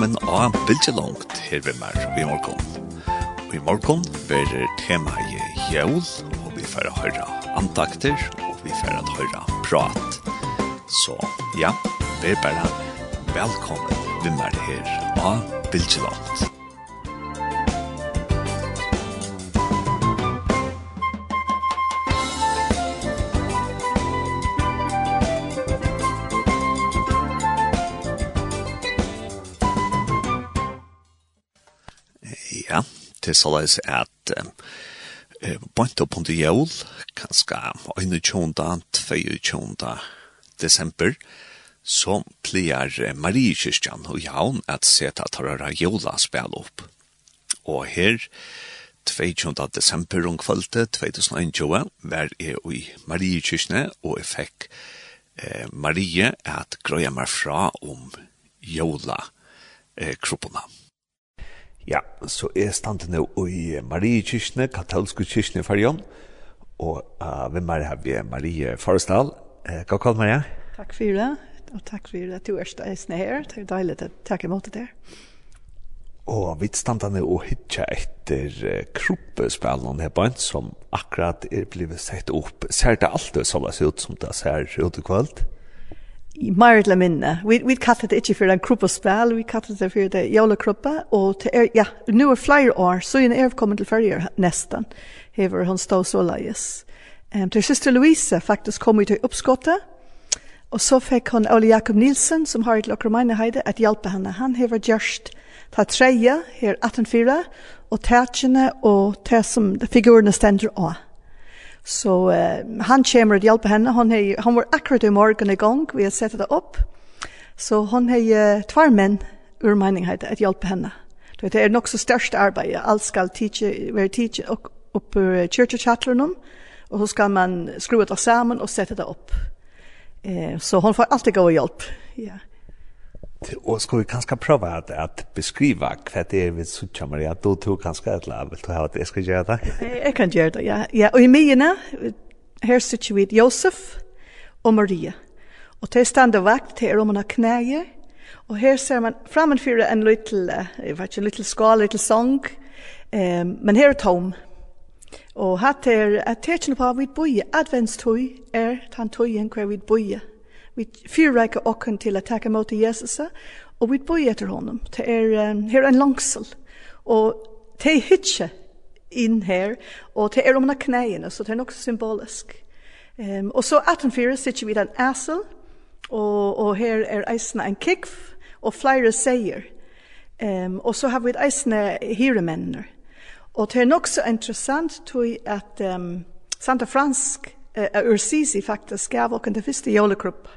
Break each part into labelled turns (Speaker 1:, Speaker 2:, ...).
Speaker 1: velkommen av Bilgelongt her ved meg i morgen. Og i morgen blir tema i jævl, og vi får høre antakter, og vi får høre prat. Så ja, vi er bare velkommen ved meg her av Bildtjelandet. til så såleis at eh, bant opp under jævl, kanskje 21. 22. desember, så pleier Marie Kyrkjan og Jaun at seta tarara jævla spil opp. Og her, 22. desember om kvalitet 2021, var jeg i Marie Kyrkjan, og jeg fikk eh, Marie at grøya meg fra om jævla eh, kroppene. Ja, så er stande nå i Marie Kyrkjene, katolske kyrkjene i Farion, og uh, hvem er her vi Marie Forrestal. Uh, hva kallt Maria?
Speaker 2: Takk for det, og takk for det du er stedsne her. Det er deilig å takke imot det der.
Speaker 1: Og vi stande nå og hitja etter uh, kroppespillene her på en, som akkurat er blivet sett opp. Ser det alltid sånn ut som det ser ut i kveld? Ja.
Speaker 2: Marit la minne. Vi, vi kallar det ikke for en kruppa spil, vi kallar det for det jola kruppa og til er, ja, nu er flyer år, så er jeg kommet til førre nesten, hever hun stå så leies. Um, til syster Louise faktisk kom vi til oppskottet, og så fikk hun Ole Jakob Nilsen, som har et lakker heide, at hjelpe henne. Han hever gjørst ta treie, her 18-4, og tætjene og tæ som figurene stender også. Så eh, han kommer att hjälpa henne. Han, hei, han var akkurat i morgon gang. Vi har sett det upp. Så han har eh, två män ur meninghet att hjälpa henne. Det är nog så största arbete. Alt skal teache, være teacher opp upp ur kyrkjochattlern och så ska man skru det sammen och sätta det upp. Eh, så hon får alltid gå og hjälp. Ja. Yeah.
Speaker 1: Og skal vi kanskje prøve at, at beskrive hva det er vi sier, Maria? Du då kanskje et eller annet. Vil du ha at jeg skal gjøre det?
Speaker 2: Jeg kan gjøre det, ja. ja. og i mina, her sitter vi Josef og Maria. Och det stannar vakt til er om man har knäger. Og her ser man framför en liten, jeg vet ikke, en liten skål, en liten sång. Um, men her er tom. Og hatt er, at tertjen på at vi boi, adventstøy er tan tøyen hver vi boi vi fyrreika okken til å takke mot Jesus, og vi bor etter honom. Det er, um, her er en langsel, og det er hytje inn her, og det er om knæene, så det er nok symbolisk. Um, og så 18.4 sitter vi den æsel, og, og her er eisene en kikv, og flere seier. Um, og så har vi eisene hiremennene. Og det er nok så interessant, tror jeg, at um, Santa Fransk, uh, Ursisi faktisk gav okken det første jolekrupp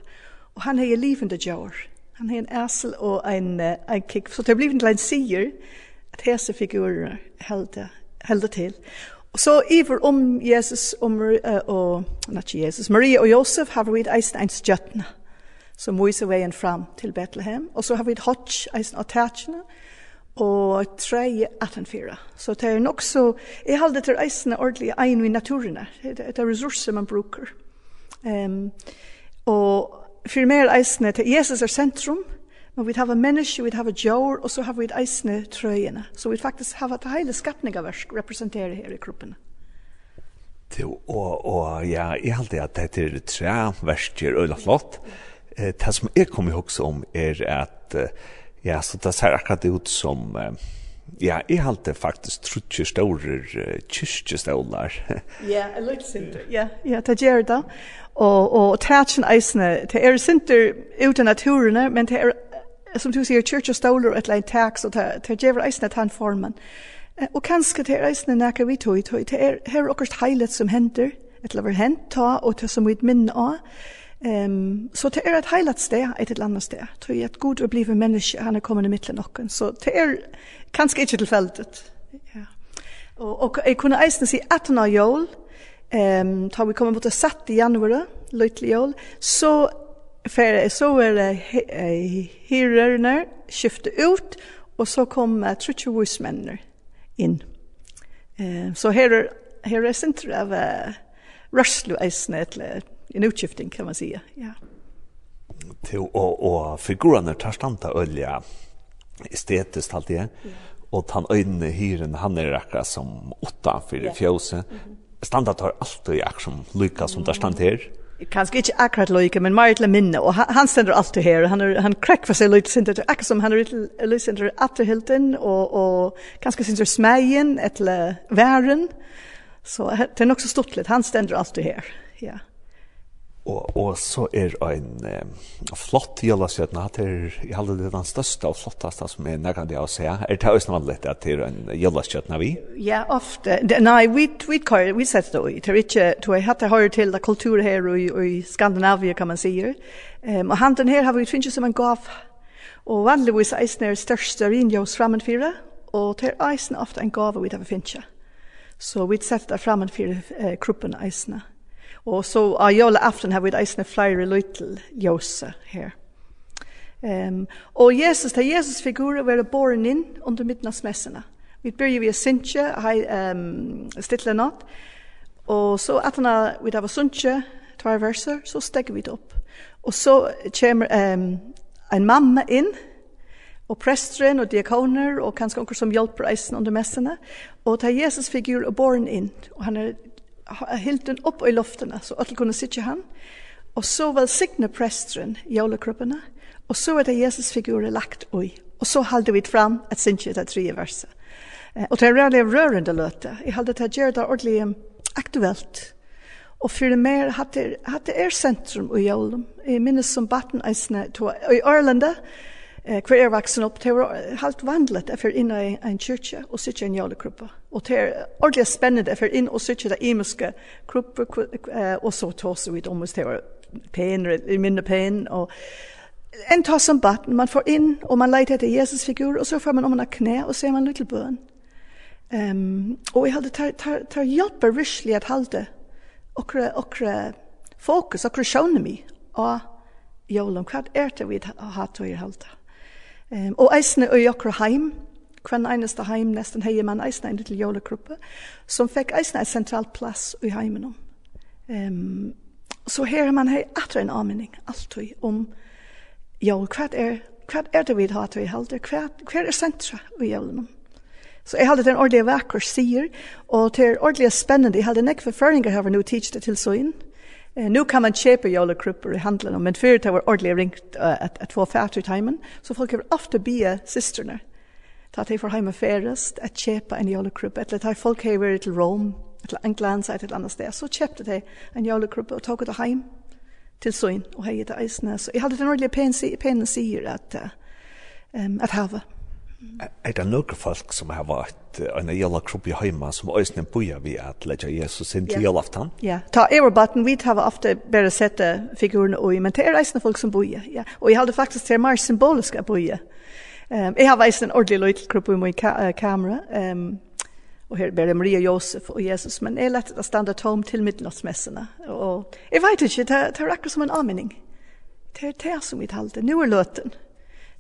Speaker 2: Og han har livende djør. Han har en æsel og en, en kik. Så det har blivit en sier at hese figurer helde, helde til. Og så iver om Jesus og, uh, og not Jesus, Maria og Josef har vi eisen en stjøttene som viser veien fram til Bethlehem. Og så har vi hotch eisen av tætjene, og tre atten fyra. Så det er nok så, jeg halde til eisene ordentlig egn i naturen. Det er ressurser man bruker. Um, og fyrir meir eisne til Jesus er sentrum, men vi hava menneske, vi hava djur, og så hava vi eisne trøyene. Så vi faktisk hava til heile skapningaversk representere her i kroppen.
Speaker 1: Jo, og, og ja, jeg halte at det er tre versker øyla flott. Eh, det som jeg kommer ihåg om er at, ja, så det ser akkurat ut som, ja, jeg halte faktisk trutje stårer kyrkjestålar.
Speaker 2: Ja, jeg lukksinter, ja, ja, det gjør det og, og tætjen eisene, det er sinter ut av naturene, men det er, som du sier, kyrkja ståler og et leint tak, så det, det gjør eisene tann formen. Og kanskje det er eisene nækker vi tog, det er her okkert heilet som henter et eller hent ta, og det som vi minne av, Ehm så det er et heilat sted, et eller annet sted. Det er et god å bli menneske, han er kommet i midten noen. Så det er kanskje ikke tilfeldet. Ja. Og, og jeg kunne eisen se att när jul Ehm tar vi kommer mot det satt i januari, lite jul. Så för så är det hyrorna skifta ut och så kommer Trutje Wismenner in. Ehm så här är här är centrum av Rushlu Eisnet en utskifting kan man säga. Ja.
Speaker 1: Till och och figurerna tar stanta olja estetiskt alltid. Ja. Och han öjne hyren han är rakra som åtta för fjose. Mm -hmm standard har alltid jag som lyckas som där stand här.
Speaker 2: Kanske inte akkurat lika men Martin minne och han ständer alltid här han är, han crack för sig lite sin det akkurat som han är lite lite sin efter hilden och och kanske sin smägen eller värren. Så det är också stort lite han ständer alltid här. Ja.
Speaker 1: Og, og så er en eh, flott jølasjøtna, det er i halde det den største og flottaste som er nærkant jeg å se. Er det også vanlig at det er en jølasjøtna vi?
Speaker 2: Ja, ofte. De, nei, vi, vi, vi, vi sett det i. Det er ikke, tror jeg, hatt det høyre til kultur her og, i Skandinavia, kan man si. Um, og handen her har vi finnet som en gav. Og vanligvis eisen er største rinjøs framenfyra, og det er eisen ofte en gav vi har finnet. Så vi sett det framenfyra eh, kruppen eisene. Og så av jøleaften har vi eisne flere løytel ljøse her. Um, og Jesus, til Jesus figurer være boren inn under midten av smessene. Vi begynner vi Sintje, hei um, stille natt, og så at han har, vi tar synge, tvær verser, så stegger vi det opp. Og så kommer um, en mamma inn, og presteren og diakoner, og kanskje noen som hjelper eisen under messene. Og til Jesus figur og boren inn, og han er hilt den opp i loftene, så alle kunne sitte han. Og så velsigne presteren jolekruppene, og så er det Jesus-figurer lagt ui. Og så halde vi fram at sinje det tre verset. Eh, og det er reallig rørende løte. Jeg halde det gjør det ordentlig aktuelt. Og for mer hadde, det er sentrum i jolen. Jeg minnes som batten eisne i Ørlanda, Eh, hver er vaksen upp till halt helt vanligt in i en kyrka och sitte i en jævlig Och det er ordentlig spennende for inn og sitte i imenske grupper, och så tås vi om det var pen, minne pen, och en tas som batten, man får in och man leiter etter Jesus figur, och så får man om man knä, och ser man man litt Ehm Um, och jeg hade tar, tar, tar hjelper virkelig att hålla och och fokus, och okre mig. Och jævlig, kvart är det vi har hatt att hålla. Um, og eisne i okra heim, kvann einasta heim nesten hei man eisne en liten jolekruppe, som fikk eisne ein sentral plass i heimen om. Um, så her man hei atre en anmenning, alltid, om jo, hva er, hva er det vi har til i helder, hva, hva er sentra i jolen om. Så jeg hadde den ordentlige vekker sier, og til ordentlige spennende, jeg hadde nekve føringer her nå tids det til så inn, Eh, nu kan man köpa jolekrupper i handeln, men förut det var ordentligt ringt uh, att, att få färd ut tajmen. Så folk har ofta bia systerna. Ta att de får hemma färrest att köpa en jolekrupp. Eller ta folk har varit till Rom, till England, till ett annat sted. Så köpte de en jolekrupp och tog det hem till syn och hejade eisne. Så jag hade den ordentliga pen, pen sier att, uh, um, att hava. Mm.
Speaker 1: Er det noen folk som har vært en jævla kropp i heima som øyne boja vi at ledja Jesus inn til jævlaftan?
Speaker 2: Ja, ta Everbatten, vi har ofte bare sett figurene ui, men det er eisne folk som boja, ja. Og jeg hadde faktisk til mer symboliska av boja. Um, jeg har veist en ordentlig løy til kropp i min ka uh, kamera, um, og her bare Maria Josef og Jesus, men jeg lette det standa tom til middelnattsmessene. Og jeg vet ikke, det, er akkurat som en anmenning. Det er det som vi talte, nu er løten. Ja.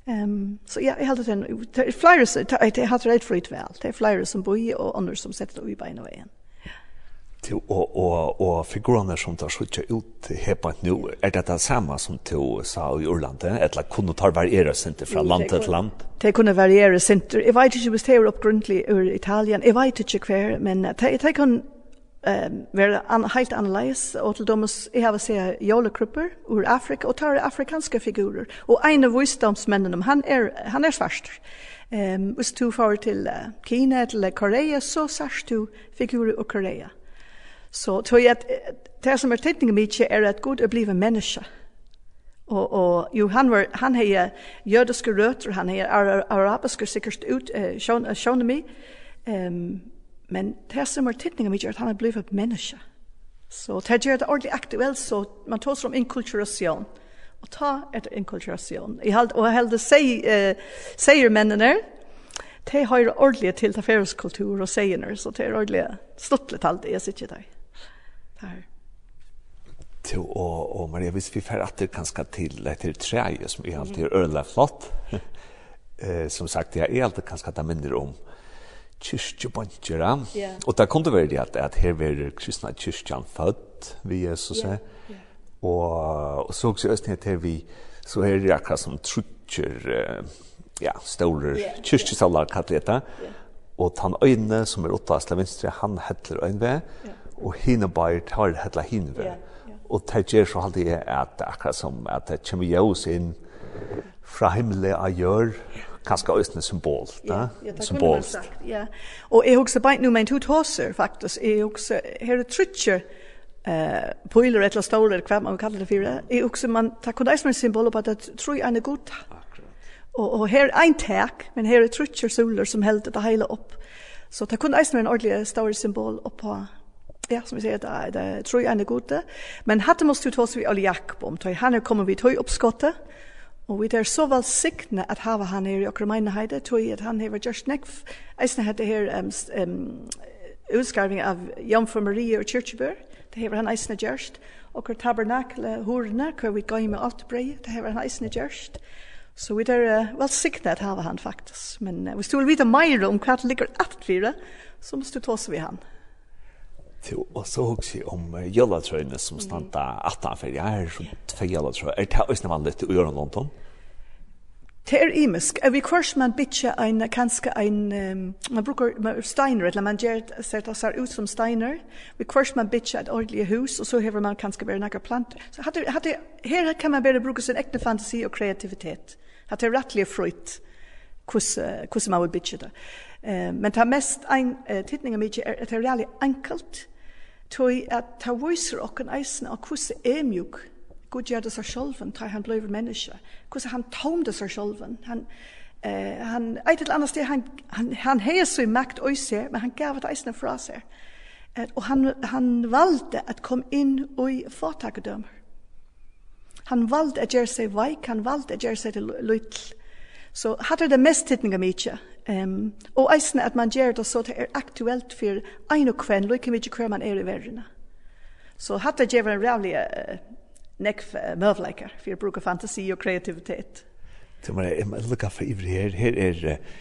Speaker 2: Ehm så ja, jag hade den det är flyers det har rätt fritt väl. Det är flyers som bor och andra som sätter i benen igen.
Speaker 1: Till och och och figurerna som tar skjuta ut här på nu är det det samma som till sa i Irland eller kunde ta variera center från land till land.
Speaker 2: Det kunde variera center. If I just was det up grundligt ur Italien. Jag vet inte kvar men det kan um, være an, helt analys Og til domus, jeg har sett jålekrupper ur Afrika, og tar afrikanske figurer. Og en av visdomsmennene, han er, han er svart. Um, hvis du far til uh, Kina til Korea, så sørst to figurer ur Korea. Så to jeg at det som er tydningen mye er at Gud er blive menneske. Og, og jo, han, var, han har jødiske røtter, han har arabiske sikkert ut, uh, sjønemi, um, Men det som er tittningen mitt er at han er blivet menneske. Så det gjør det ordentlig aktuelt, så man tar seg om inkulturasjon. Og ta etter inkulturasjon. Jeg held, og jeg held det seg, eh, sier mennene, de har ordentlig til til færeskultur og seierne, så det er ordentlig stuttlet alt det jeg sitter der. Der.
Speaker 1: Til, og, og Maria, hvis vi får at det kanskje til etter tre, som er alltid mm. ødelig flott, eh, som sagt, jeg er alltid kanskje at det minner om, um, kyrkjebøntjera. Yeah. Og det kunne være det at, at her var kristna kyrkjan født ved Jesus. Yeah. Yeah. Og, og så også jeg snitt her vi, så her er det akkurat som trutjer, ja, store yeah. kyrkjesalar katleta. Yeah. Og tan øyne som er åtta til venstre, han hettler øyne ved, yeah. og hine bare tar hettler hine ved. Yeah. Og det gjør så alltid at akkurat som at det kommer jævs inn fra himmelen av gjør, kanskje også en symbol. Ja,
Speaker 2: ja det symbol. kunne man sagt, ja. Og jeg husker bare nu, men to tåser faktisk, jeg husker, her er trutcher, eh poiler eller stolar kvar man kallar det för är också man tar kunde som symbol på att tror jag är god Och och här är en tack men här är trutcher solar som helt det hela upp. Så det kunde som en ordentlig stor symbol oppa, ja, som vi sier, det, er, det tror jeg er gode. Men hatt måste jo ta oss vi alle Jakob om, han er kommet vidt høy oppskottet, Og vi er så vel sikne at hava han her i okra meineheide, tog at han hever just nekv, eisne hette her um, um, utskarving av Jomfru Maria og Kyrkjebør, det hever han eisne just, okra tabernakle hurna, hver vi gai med alt brei, det hever han eisne just, så vi er uh, vel sikne at hava han faktisk, men uh, hvis du vil vite meir om hva det ligger at vire, så måste du ta oss vi han.
Speaker 1: Jo, og så hugsi om uh, jølatrøyene som standa atta for Jeg er som tve jølatrøyene. Er det også vanligt å gjøre noe om?
Speaker 2: Det er imisk. Vi kvars man bitje ein, kanskje ein, man brukar steiner, eller man gjør ser det ser ut som steiner. Vi kvars man bitje et ordelig hus, og så hever man kanskje bare nakker planter. Så hadde, hadde, her kan man bare bruke sin ekne fantasi og kreativitet. Hadde det rettelig frukt, hvordan man vil bitje det. Men det mest, en, tidningen mye er at det er reallig enkelt, Tøy at ta viser okken eisen av hvordan er mjuk. Gud gjør det seg sjolven, tar han bløyver menneske. Hvordan han tomde seg sjolven. Han, eh, han, et eller annet sted, han, han, han heier så i makt øyse, men han gav det eisen fra seg. Eh, og han, han valgte at kom inn i fortakedømmer Han valgte at gjøre seg veik, han valgte at gjøre seg til lytl. Så hadde det mest tittninga mykje, Um, og eisne at man gjør det så det er aktuelt for ein og kvenn, og ikke mye hver man er i verden. Så hatt det gjør en rævlig uh, nekv uh, møvleikar for å bruke fantasi og kreativitet.
Speaker 1: Det må jeg lukke for ivrig her. Her er uh,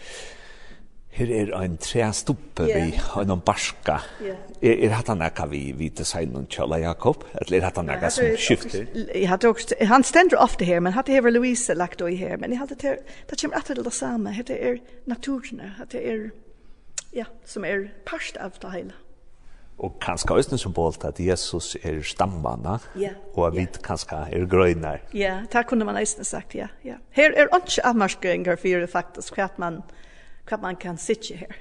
Speaker 1: Her er ein træstuppe vi har noen barska. Yeah. Er, er hatt han ekka vi, vi designen Kjøla Jakob? Eller er hatt han ekka som skifter?
Speaker 2: Jeg hadde også, han stender ofte her, men hadde hever Louise lagt oi her. Men jeg hadde til, det kommer etter det samme. det er naturene, det er, ja, som er parst av det hele.
Speaker 1: Og kanskje også som bolt at Jesus er stammanna, yeah. og at vi yeah. kanskje er grøyner.
Speaker 2: Ja, yeah, det kunne man også sagt, ja. ja. Her er ikke avmarskringer for det faktisk, for at man hva man kan sitte her.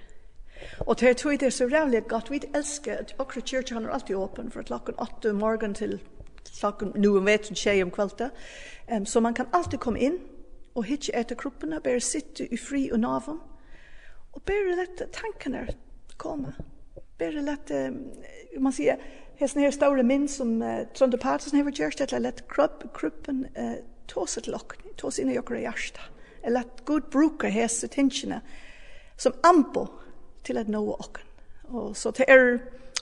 Speaker 2: Og til tog det er så rævlig godt, vi elsker at akkurat kyrkja han er alltid åpen fra klokken 8 om morgen til klokken nu om vet en tjej om kvelda. Um, så man kan alltid komme inn og hitje etter kroppene, bare sitte i fri og navn, og bare lette tankene komme. Bare lette, um, man sier, hesten her store minn som uh, Trond og Patterson har gjort, at jeg lette kroppen uh, tåse til okken, tåse inn i okra hjertet, Jeg lette god bruker hese tingene, som ambo til at nå åkken. Og så det er,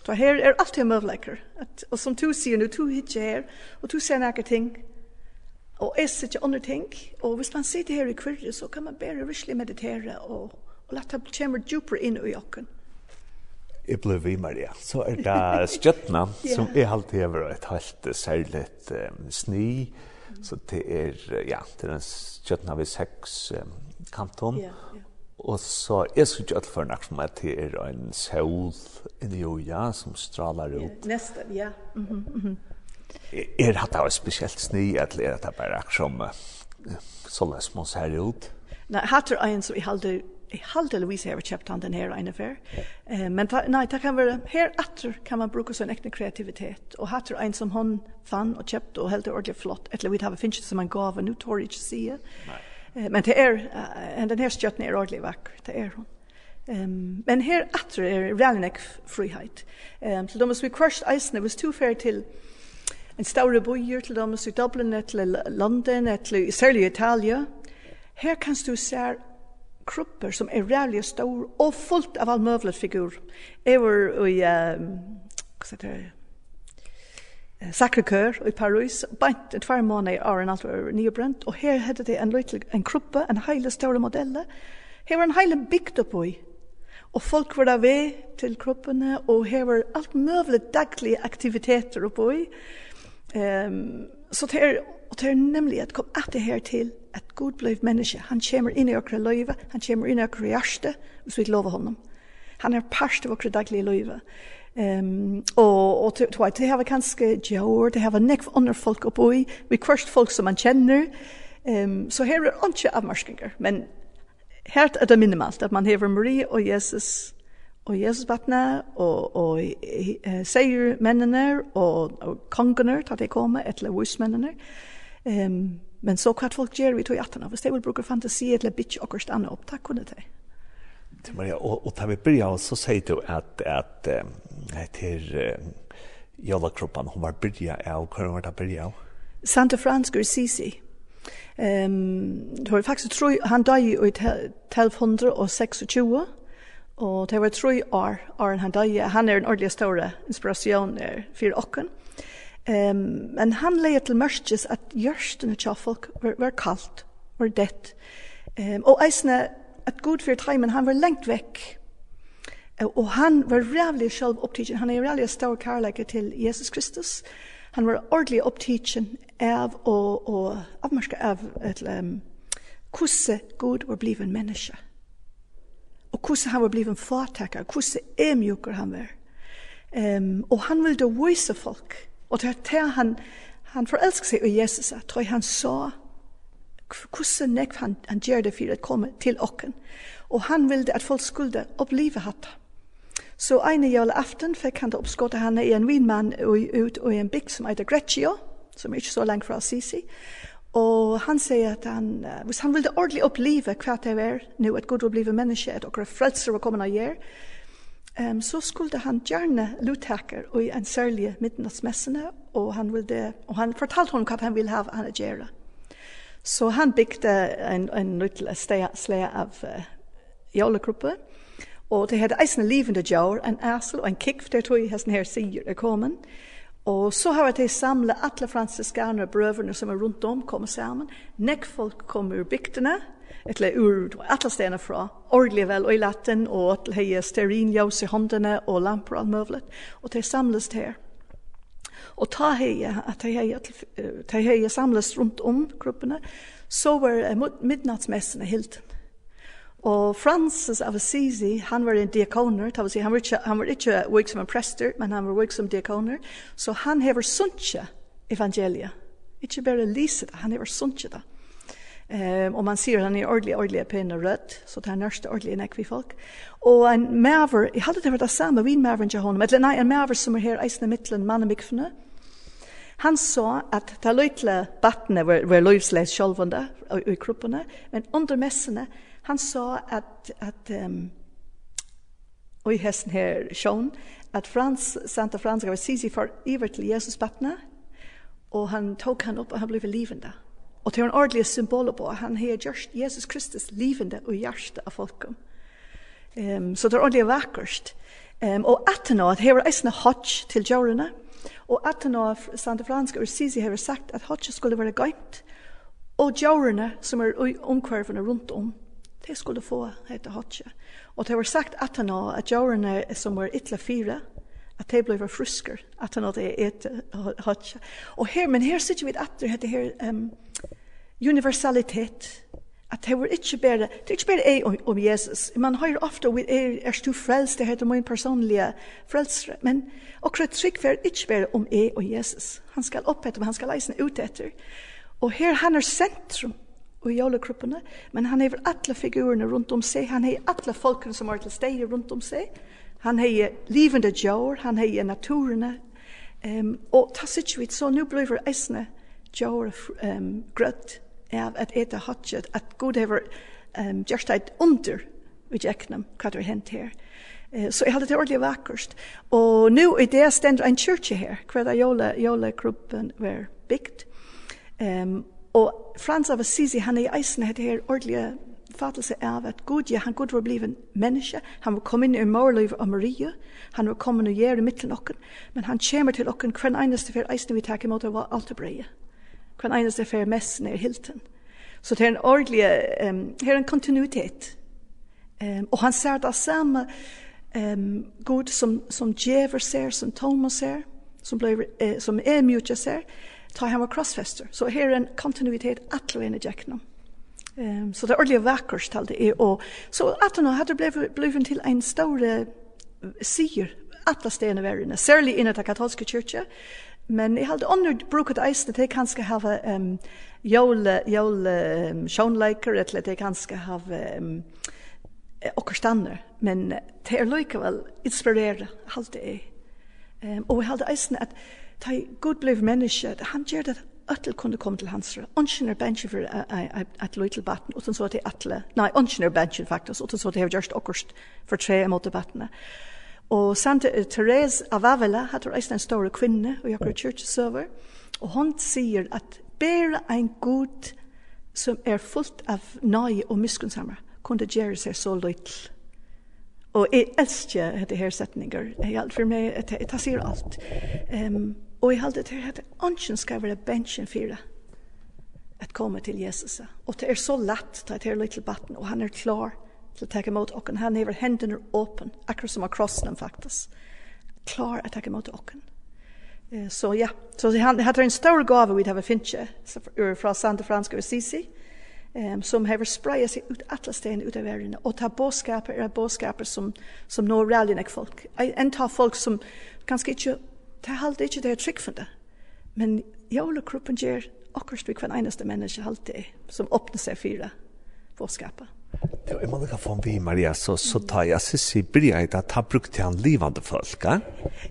Speaker 2: det her er alltid møvleker. At, og som du sier nu, du hitje her, og du ser nære ting, og jeg ser ikke andre ting. Og hvis man sitter her i kvirre, så kan man bare virkelig meditere og, og lette det komme djupere inn i åkken.
Speaker 1: Jeg ble vi, Maria. Så er det stjøttene, yeah. som er alltid over et helt særlig um, sni. Så det er, ja, det er en stjøttene ved seks um, kanton. Yeah Og så er så ikke alt for nok som at det er en sol inni og ja, som stralar ut.
Speaker 2: Neste, ja. Mm -hmm, mm -hmm.
Speaker 1: Er hatt det spesielt sni, eller er det bare akkurat som så løs man ser ut?
Speaker 2: Nei, hatt er en som i halde, i halde Louise har kjøpt han den her ene før. Men ta, nei, det kan være, her atter kan man bruke sånn ekne kreativitet. Og hatt er en som hon fann og kjøpt og helt ordentlig flott. Eller vi har finnes ikke som en gave, nå tår jeg ikke sige. Nei men det är er, den här stjärnan är ordentligt vacker. Det är hon. Um, men här åter är Ralnek frihet. Um, til dem vi kvørst eisene, hvis it fer til en större bojur til dem i Dublin til London til særlig Italia. her kan du se krupper som er rävliga stor og fullt av all møvlet figur. Jeg var i, um, hva heter det, Sacré-Cœur i Paris, bant et tvær måneder i åren alt var nye brent, og her hadde det en løytel, en kruppe, en heile større modelle, her var en heile bygd opp i, og folk var der ved til kruppene, og her var alt møvelig daglige aktiviteter opp i, um, så det er, og det er nemlig at kom etter her til, at Gud ble menneske, han kommer inn i okre løyve, han kommer inn i okre hjerte, hvis vi lover honom. Han er parst av okre daglige løyve. Ehm och och tror att det har kanske gjort det har en neck under folk och boy vi crushed folk som man känner. Ehm så här är inte avmarskingar men här är det minimalt att man har Marie och Jesus og Jesus vatna, og, og e, seier mennene, og, og kongene, da de kommer, eller vismennene. Um, men så kvart folk gjør vi tog i attene, hvis de vil bruke fantasi, eller bitch og stanna opp, takk kunne
Speaker 1: de. Maria, og, og da vi begynner, så sier du at, at um, til uh, jólakroppen, hun var byrja av, hva var det byrja av?
Speaker 2: Santa Franska Sisi. Ehm um, det var faktisk tror han døde i 1226 og det var tre år år han døde. Han er en ordentlig store inspiration der for okken. Ehm um, men han leier til mørkjes at gjørsten til folk var, var kaldt, var dett. Ehm um, og eisne at god for timen han var lengt vekk Og han var rævlig selv opptidgen. Han er rævlig stor karlæger til Jesus Kristus. Han var ordentlig opptidgen av og, og avmarska av et, um, kusse Gud var blivet en menneske. Og kusse han var blivet en fartakker. Kusse emjukker han var. Um, og han ville vise folk. Og til at han, han forelsket seg i Jesus, tror jeg han sa kusse nekv han, han gjør det for å komme til åkken. Og han ville at folk skulle oppleve hatt Så ene aften fikk han det oppskåttet henne i en vinmann ut i en bygd som heter Greccio, som er ikke så langt fra Assisi. Og han sier at han, uh, hvis han ville ordentlig oppleve hva det er nå, et god oppleve menneske, at dere frelser var kommende av um, så skulle han gjerne luttaker i en særlig midnattsmessene, og han, ville, og han fortalte honom hva han ville ha han å gjøre. Så han bygde en, en nytt sted av uh, jolekruppe, Og det hadde eisen livende djør, en æsel og en kikk, det tror jeg hesten her sier er kommet. Og så har de samle alle fransiskaner og brøverne som er rundt om, kommer sammen. Nekk folk kommer ur bygdene, eller ur alle stedene fra, ordelig vel og i latten, og til hei sterinljøs i håndene og lamper og møvlet. Og de samles her. Og ta hei, at de hei, hei samles rundt om gruppene, så var midnattsmessene helt. Og Francis av Assisi, han var en diakoner, det vil si, han var ikke, han var ikke vik som en prester, men han var vik som diakoner, så han hever sunnje evangeliet. Ikke bare lise det, han hever sunnje det. Um, og man sier han er ordentlig, ordentlig pen og rødt, så det er nørste ordentlig enn ekvi folk. Og en maver, jeg hadde det vært det samme, vi maveren til honom, eller nei, en maver som er her eisende mittelen, mann og mikfene, Han sa at ta løytle battene var, var løyvsleis sjolvende i kroppene, men under messene, Han sa at at um, og i hesten her sjån, at Frans, Santa Frans gav Sisi for iver til Jesus vattna och han tok han opp og han ble livende. Och til en ordentlig symbol på han har just Jesus Kristus livende og hjärsta av folkom. Um, så det er ordentligt vackert. Um, og att nå, at her var eisne hodge til jordarna. Og at nå Santa Frans gav Sisi har sagt at hotch skulle være gøynt, Og jordarna som er omkvarvene rundt om de skulle få hette hotje. Og det var sagt at han at jorene som var ytla fire, at de ble frusker, at han hadde et hotje. Og her, men her sitter vi at det her um, universalitet, at det var ikke bare, det er ikke bare jeg om, om Jesus. Man hører ofte, vi er, er stu frelst, det heter min personlige frelsere. Men akkurat trygg for ikke bare om jeg og Jesus. Han skal opp etter, men han skal leise ut etter. Og her han er sentrum og jólekruppene, men han hever alle figurene rundt om seg, han hever alle folkene som var til steg rundt om seg, han hever livende djår, han hever naturene, um, og ta sitt vidt, så nå blir det eisne djår um, grøtt av at eta hatchet, at god hever um, gjørst eit under vi tjekknem hva det er hent her. Uh, så jeg hadde det ordentlig vakkert. Og nå i det stender en kyrkje her, hver da jólekruppen var bygd. Um, Og Frans av Assisi, han er i eisen etter her ordentlige fattelse av at Gud, ja, han Gud var blivet menneske, han var kommet inn i morliv av Maria, han var kommet og gjør i midten okken, men han kommer til okken hver eneste fer eisen vi tar imot av alt og breie. Hver eneste fer messen er hilten. Så det er en ordentlig, um, her er en kontinuitet. Um, og han ser det samme um, Gud som, som Djever ser, som Thomas ser, som, ble, eh, som er mye ser, ta han var crossfester. Så her er en kontinuitet atle inn i Jacknum. Ehm så det er ordentlig vakkert til det er og så at han hadde blivit blivit til en stor sier atle stenar verden, særlig in i den katolske kyrkan men jeg hadde under bruket ice til kan ska ha ehm jole, jole um, liker eller det kan ska ha ehm och stannar men det är lika väl inspirerande halt det är ehm och vi hade ice att ta god blev menneske, han gjør det Atle kunne komme til hans rød. Ongen er bensje for et løy til batten, og så til Atle. Nei, ongen er bensje faktisk, og så til jeg gjørst okkurst for tre mot battene. Og Santa Therese av Avila, hatt er en stor kvinne, og jeg har server og hun sier at bare en god som er fullt av nøye og miskunnsammer, kunne gjøre seg så løytl. Og jeg elsker dette her setninger. Jeg, for meg, jeg, jeg, jeg, alt. Um, Og jeg halte til at ånden skal være bensjen for det. at komme til Jesus. Og det er så lett til at det er litt til batten, og han er klar til å ta imot åkken. Han er hendene åpen, akkurat som av krossen faktisk. Klar å ta imot åkken. Så ja, så han har en stor gave vi har finnet fra Sande Fransk og Sisi, um, som har sprayet seg ut alle stedene ut av verden, og ta båskaper er båskaper som, som når rallyen folk. En tar folk som ganske ikke det er alltid ikke det er trygg for det. Men jævlekroppen gjør akkurat vi hver eneste menneske alltid som åpner seg for påskapet.
Speaker 1: Det var man kan få en vi, Maria, så, så tar jeg Sissi Brieit at han brukte han livande folk, ja?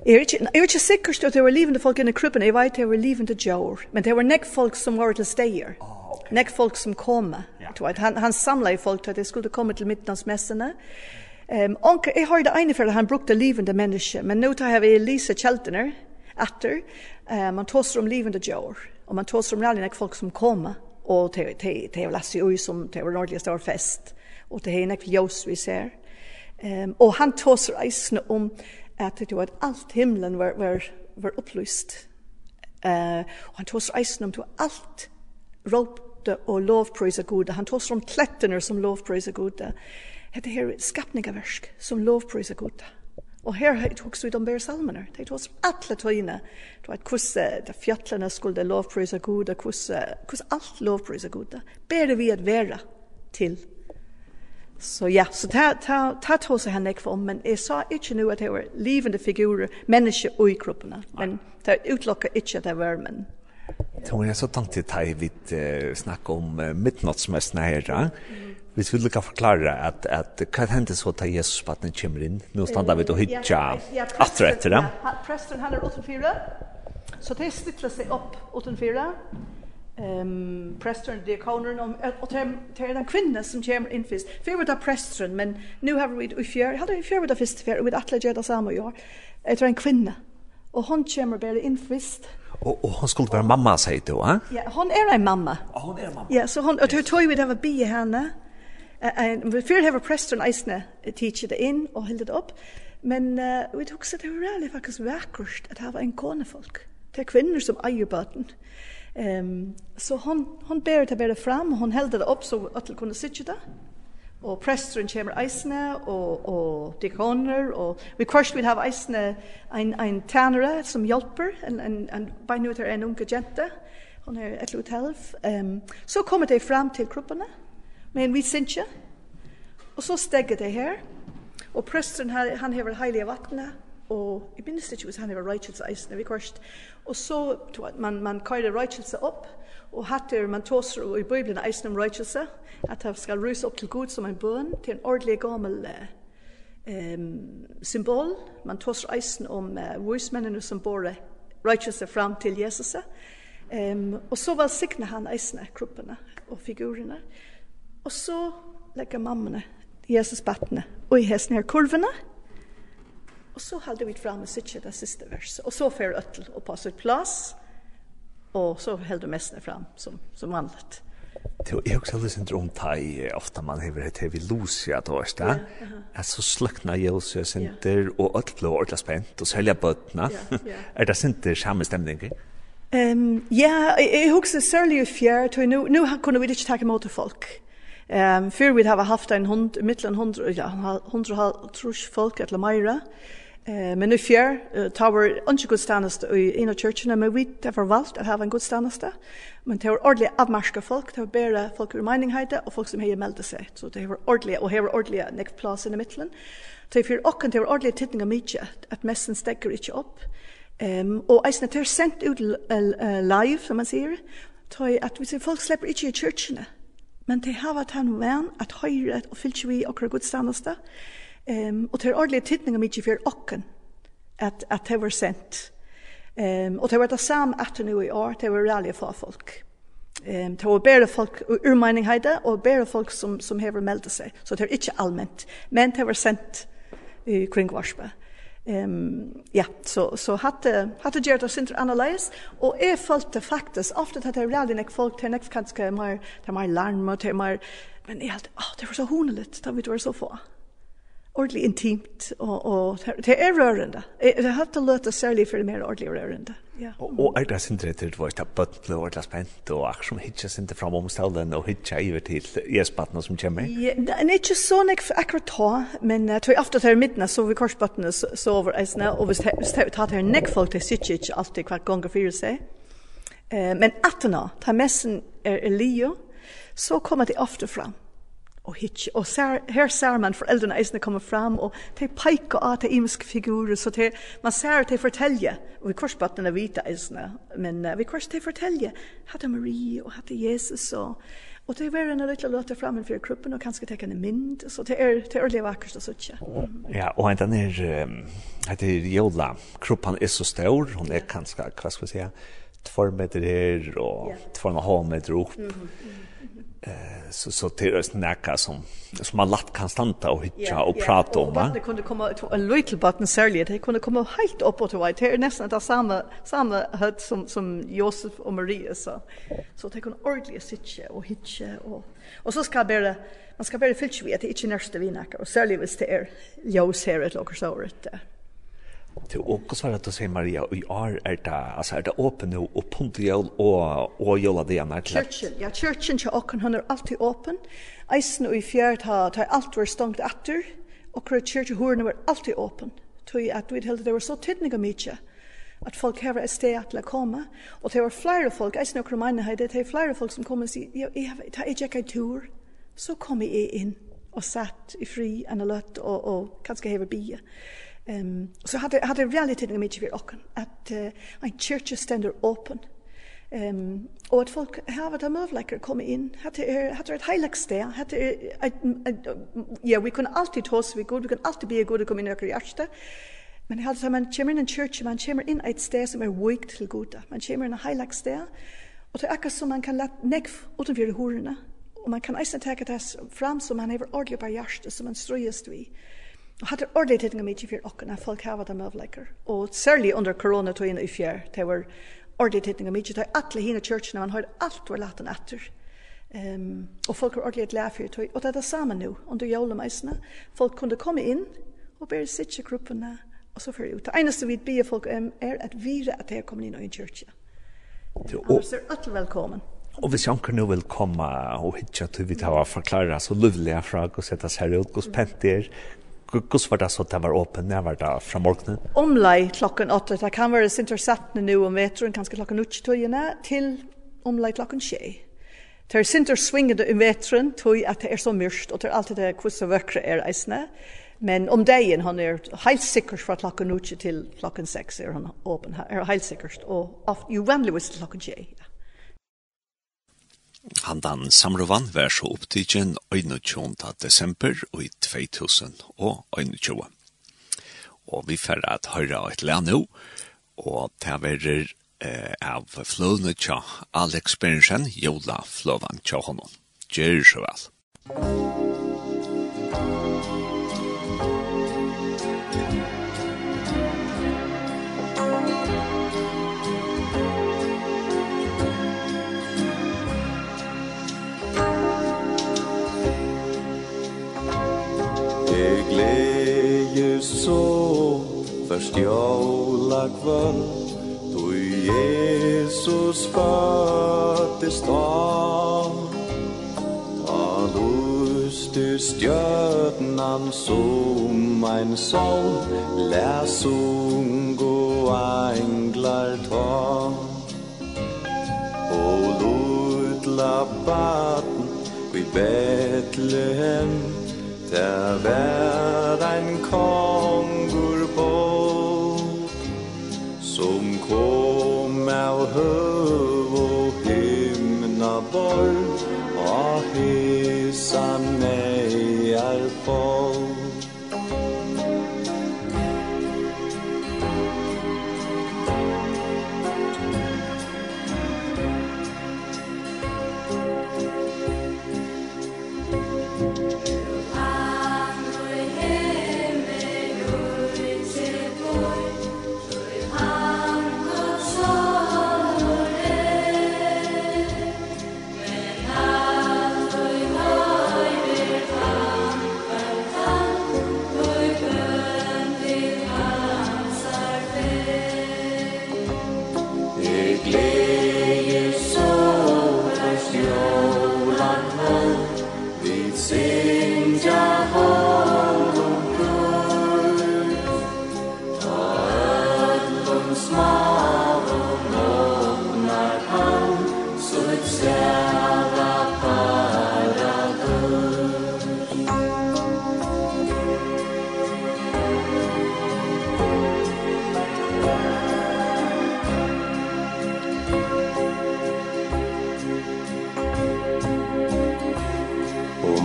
Speaker 2: Jeg er ikke, jeg er ikke sikker at det var livande folk inne i kroppen, jeg vet at det var livande djør, men det var nek folk som var til steder, oh, okay. nek folk som kom, ja. han, han samlet folk til at de skulle komme til middagsmessene, mm Um, onkel jag har det ene för han brukte livende människa men nu tar vi Lisa Kjeltner etter. Um, man tåser om livende djør, och man tåser om alle folk som kommer, og te te til å lese ui som til vår stor fest, og til henne ljøs vi ser. Um, og han tåser eisene om att det var alt himlen var, var, var opplyst. Uh, og han tåser eisene om till allt ropte och lovprisa gode. Han tåser om klätterna som lovprisa gode. Han Hette her skapningaversk som lovprisa gota. Og her har jeg hukst ut om bare salmene. Det er hos alle tøyene. Det var hvordan de fjallene skulle lovprisa gode, hvordan alt lovprisa gode. Bare vi at være til. Så ja, så ta, ta, ta tog seg henne ikke om, men jeg sa ikke nå at det var livende figurer, mennesker og i kroppene. Men det utlokket ikke at det var menn.
Speaker 1: Det jeg så tanke til deg vi snakke om uh, midnattsmøstene her, vi skulle lukka forklare at, at hva hendte så til Jesus på at den kommer inn? Nå standa vi til å hitja atre etter dem.
Speaker 2: Ja, presten han er 84, så det stytler seg opp 84. Um, presten, dekoneren, og det er den kvinne som kommer inn først. Før var det presten, men nå har vi i fjør, jeg hadde i fjør var det først fjør, og vi atle gjør det samme i år. Jeg tror en kvinne, og hon kommer bare inn først.
Speaker 1: Og, og hon skulle være mamma, sier du, eh?
Speaker 2: Ja, hon er en mamma.
Speaker 1: Og hon er en mamma.
Speaker 2: Ja, så hon, og tog vi det var bie henne, En vi fyrir hefur presteren eisne teach det inn og hilde det opp, men uh, vi tok seg det var reallig faktisk vekkert at hava en kone folk Det er kvinner som eier bøten. Um, så hon, hon ber det bare fram, hon hilde det opp så at det kunne sitte det. Og presteren kommer eisne, og, og dekoner, og vi kvart vil hava eisne ein, ein tænere som hjelper, en, en, en beinuter en unge jente, hon er et lot helv. Um, så kommer det fram til kroppene Men vi syns ikke. Og så stegget det her. Og prøsteren han, han hever heilige vattnet, og i minnes ikke hvis han hever røykelse eisene vi korset. Og så, man, man køyre røykelse opp, og hatter man tåser i Bibelen eisene om røykelse, at han skal ruse opp til Gud som en bøn, til en ordentlig gammel um, symbol. Man tåser eisene om uh, vismennene som bor røykelse fram til Jesus. Um, og så velsigner han eisene, kroppene og figurene. Og Og så legger mammene Jesus battene og i hesten her kurvene. Og så halde vi fram og sitter det siste verset. Og så fer Øttel og på sitt plass. Og så held du mestene fram som, som vanligt.
Speaker 1: Det är också om det er ofta man har vært til vid Lucia ikke det? Ja, så slökna Jesus inte och og blev ordentligt spent, og sälja bøttene. Er det Sinter samme stemning?
Speaker 2: Ehm ja, jag huxar särskilt fjärr, nu nu har kunde vi inte ta emot folk. Ehm um, för vi har haft en hund mittel en hund ja hund har trus folk eller Myra. Eh men i fjär uh, tower inte god stannast i ena kyrkan men vi har valt att ha en god stannast. Men det var ordliga avmarska folk, det var bara folk ur meningheter och folk som hade meldt sig. Så det var ordliga och här var ordliga näck plats i mitten. Så för och det var ordliga tittningar mycket att mässen stäcker inte upp. Ehm um, och eisne ter sent ut uh, live som man ser. Tøy at vi ser folk slipper ikke i kyrkjene men det har vært han venn at høyre og fyllt vi akkurat godstandeste. Um, og det er ordentlig tittninger mye for åkken at, at det var sendt. Um, og det var det samme etter nå i år, det var rally for folk. Um, det var bare folk urmening heide og bare folk som som hever meldet seg. Så det er ikke allment, men det var sendt i uh, kring Varsberg. Ehm ja, så så hade hade gjort oss inte analys och är fullt det faktiskt ofta att det är redan ett folk till nästa kanske mer till mer larm till mer men är helt åh det var så honeligt då vi var så få ordentlig intimt, og, og det er rørende. Det har hatt å løte særlig for det mer ordentlig rørende. Ja.
Speaker 1: Og, og er det sin rett til å ta bøttene og ordentlig spent, og akkur som hitja sin til fram om stålen, og hitja iver til jesbattene som kommer?
Speaker 2: Ja, det er ikke sånn jeg akkurat ta, men uh, tog ofte til midten, så vi korsbattene så over eisene, og hvis jeg tar til nek folk, det sitter ikke alltid hver gang og fyrer seg. Eh, men nå, ta messen er elio, så kommer de ofte fram og hitch og ser her ser man foreldrene eisene kommer fram og te pike av til imiske figurer så te man ser te fortelje og vi korsbattene vita eisene men uh, vi kors te fortelje hatte Marie og hatte Jesus og Og det var en liten fram framme for kroppen, og kanskje tekke en mynd, så det er, te er vakkert så sånn.
Speaker 1: Ja, og den er, det er jola, kroppen er så stor, hon er kanskje, hva skal vi si, två meter her, og två og en halv meter opp. Mm -hmm eh så så det är snacka som som man lätt kan stanna och hitta yeah, och yeah. prata om va.
Speaker 2: Det kunde komma en little button särskilt. Det kunde komma helt upp och till det är nästan det samma samma hött som som Josef och Maria så. Så det kunde ordentligt sitta och hitta och och så ska bara man ska bara fylla sig vet det inte nästa vi och särskilt visst det är Josef här ett och så rätt där.
Speaker 1: Til og hva svarer du sier, Maria, i år er det, altså er det åpen nå, og punktjøl og, og jøla det igjen?
Speaker 2: Kjørkjen, ja, kjørkjen til åkken, han er alltid åpen. Eisen og i fjerd har, har alt vært stångt etter, og kjørkjen hørene var alltid åpen. Tøy at vi heldig det var så tydning om ikke, at folk har et sted til å komme, og det var flere folk, eisen og kromene her, det er flere folk som kom og sier, jeg, jeg, jeg, jeg, jeg, tur, så kom jeg inn og satt i fri, en løtt, og, og kanskje hever bie. Ehm så hade hade realiteten i mycket för och att uh, en church ständer open. Ehm um, och att folk har varit med like komma in hade er, hade ett highlight där hade ja vi kunde alltid hos vi god vi kunde alltid be goda komma in och kriasta. Men hade så man chimmer in church man chimmer in ett ställe som är weak till goda. Man chimmer in en highlight där och det är som man kan lätt näck utanför hörna och man kan eisen ta det fram som man har ordentligt på hjärtat som man ströjas i. Og hadde ordentlig tidninger mye for åkken, at folk hava dem møvlekker. Og særlig under koronatøyene i fjær, det var ordentlig tidninger mye, det var alle hine kjørtene, man har alt var laten etter. Um, og folk var ordentlig et lærfyr, og det er det samme nå, under jølemeisene. Folk kunne komme inn, og bare sitte i gruppene, og så fyrir ut. Det eneste vi bier folk om er at vire at de er kommet inn i en kyrkja. Annars er alle velkommen.
Speaker 1: Og hvis Janker nå vil komme og hitja til vi tar og forklare så livlig fra og sette seg ut hos penter, Kus var det så att det var öppen när var det från morgonen?
Speaker 2: Omlai klockan åtta. Det kan vara sin intercepten nu om vetren kanske klockan utsch togjerna till omlai klockan tjej. Det är sin intersvingande i vetren tog att det är så mörkt och det är alltid det kvissa vöckra är eisne. Men om dagen han är helt säkert från klockan utsch till klockan sex är han öppen. Är helt säkert och ju vänlig visst klockan.
Speaker 1: Ja. Handan Samrovan vær så opptidgen 21. desember i 2021. Og vi fer at høyra et lær nå, og det verer eh, av fløvne tja Alex Berensen, Jola Flåvan tja honom. Gjør så vel. Musikk
Speaker 3: Først jóla kvöld Du Jesus föttest han Ta lustu stjörnan som ein sol Lær sungo englar ta Og lutla baden i Bethlehem Der vær ein kong Som kom av høv og hymna borg og hysa mig är far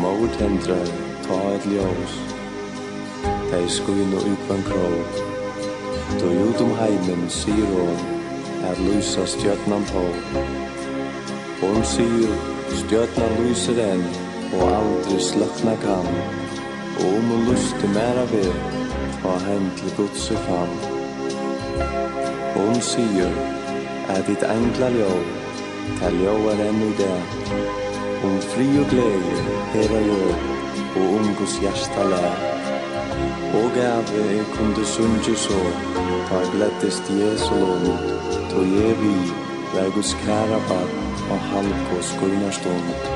Speaker 3: mór tendrar ta et ljós. Dei skuinu i kvann krog Då ut om heimen sier hon Er lysa stjøtnan på Hon sier stjøtnan lyser enn Og aldri sløkna kan Og om hun lyste mera ved Ta hen til gudse fam Hon sier Er ditt engla ljó Ta ljó er enn i det om fri och glädje hela jord og om Guds hjärsta lær. Og gave jeg kunde sunge så, ta glättest Jesu lån, to ger vi, där Guds kära barn og halvkås gulnar stånd.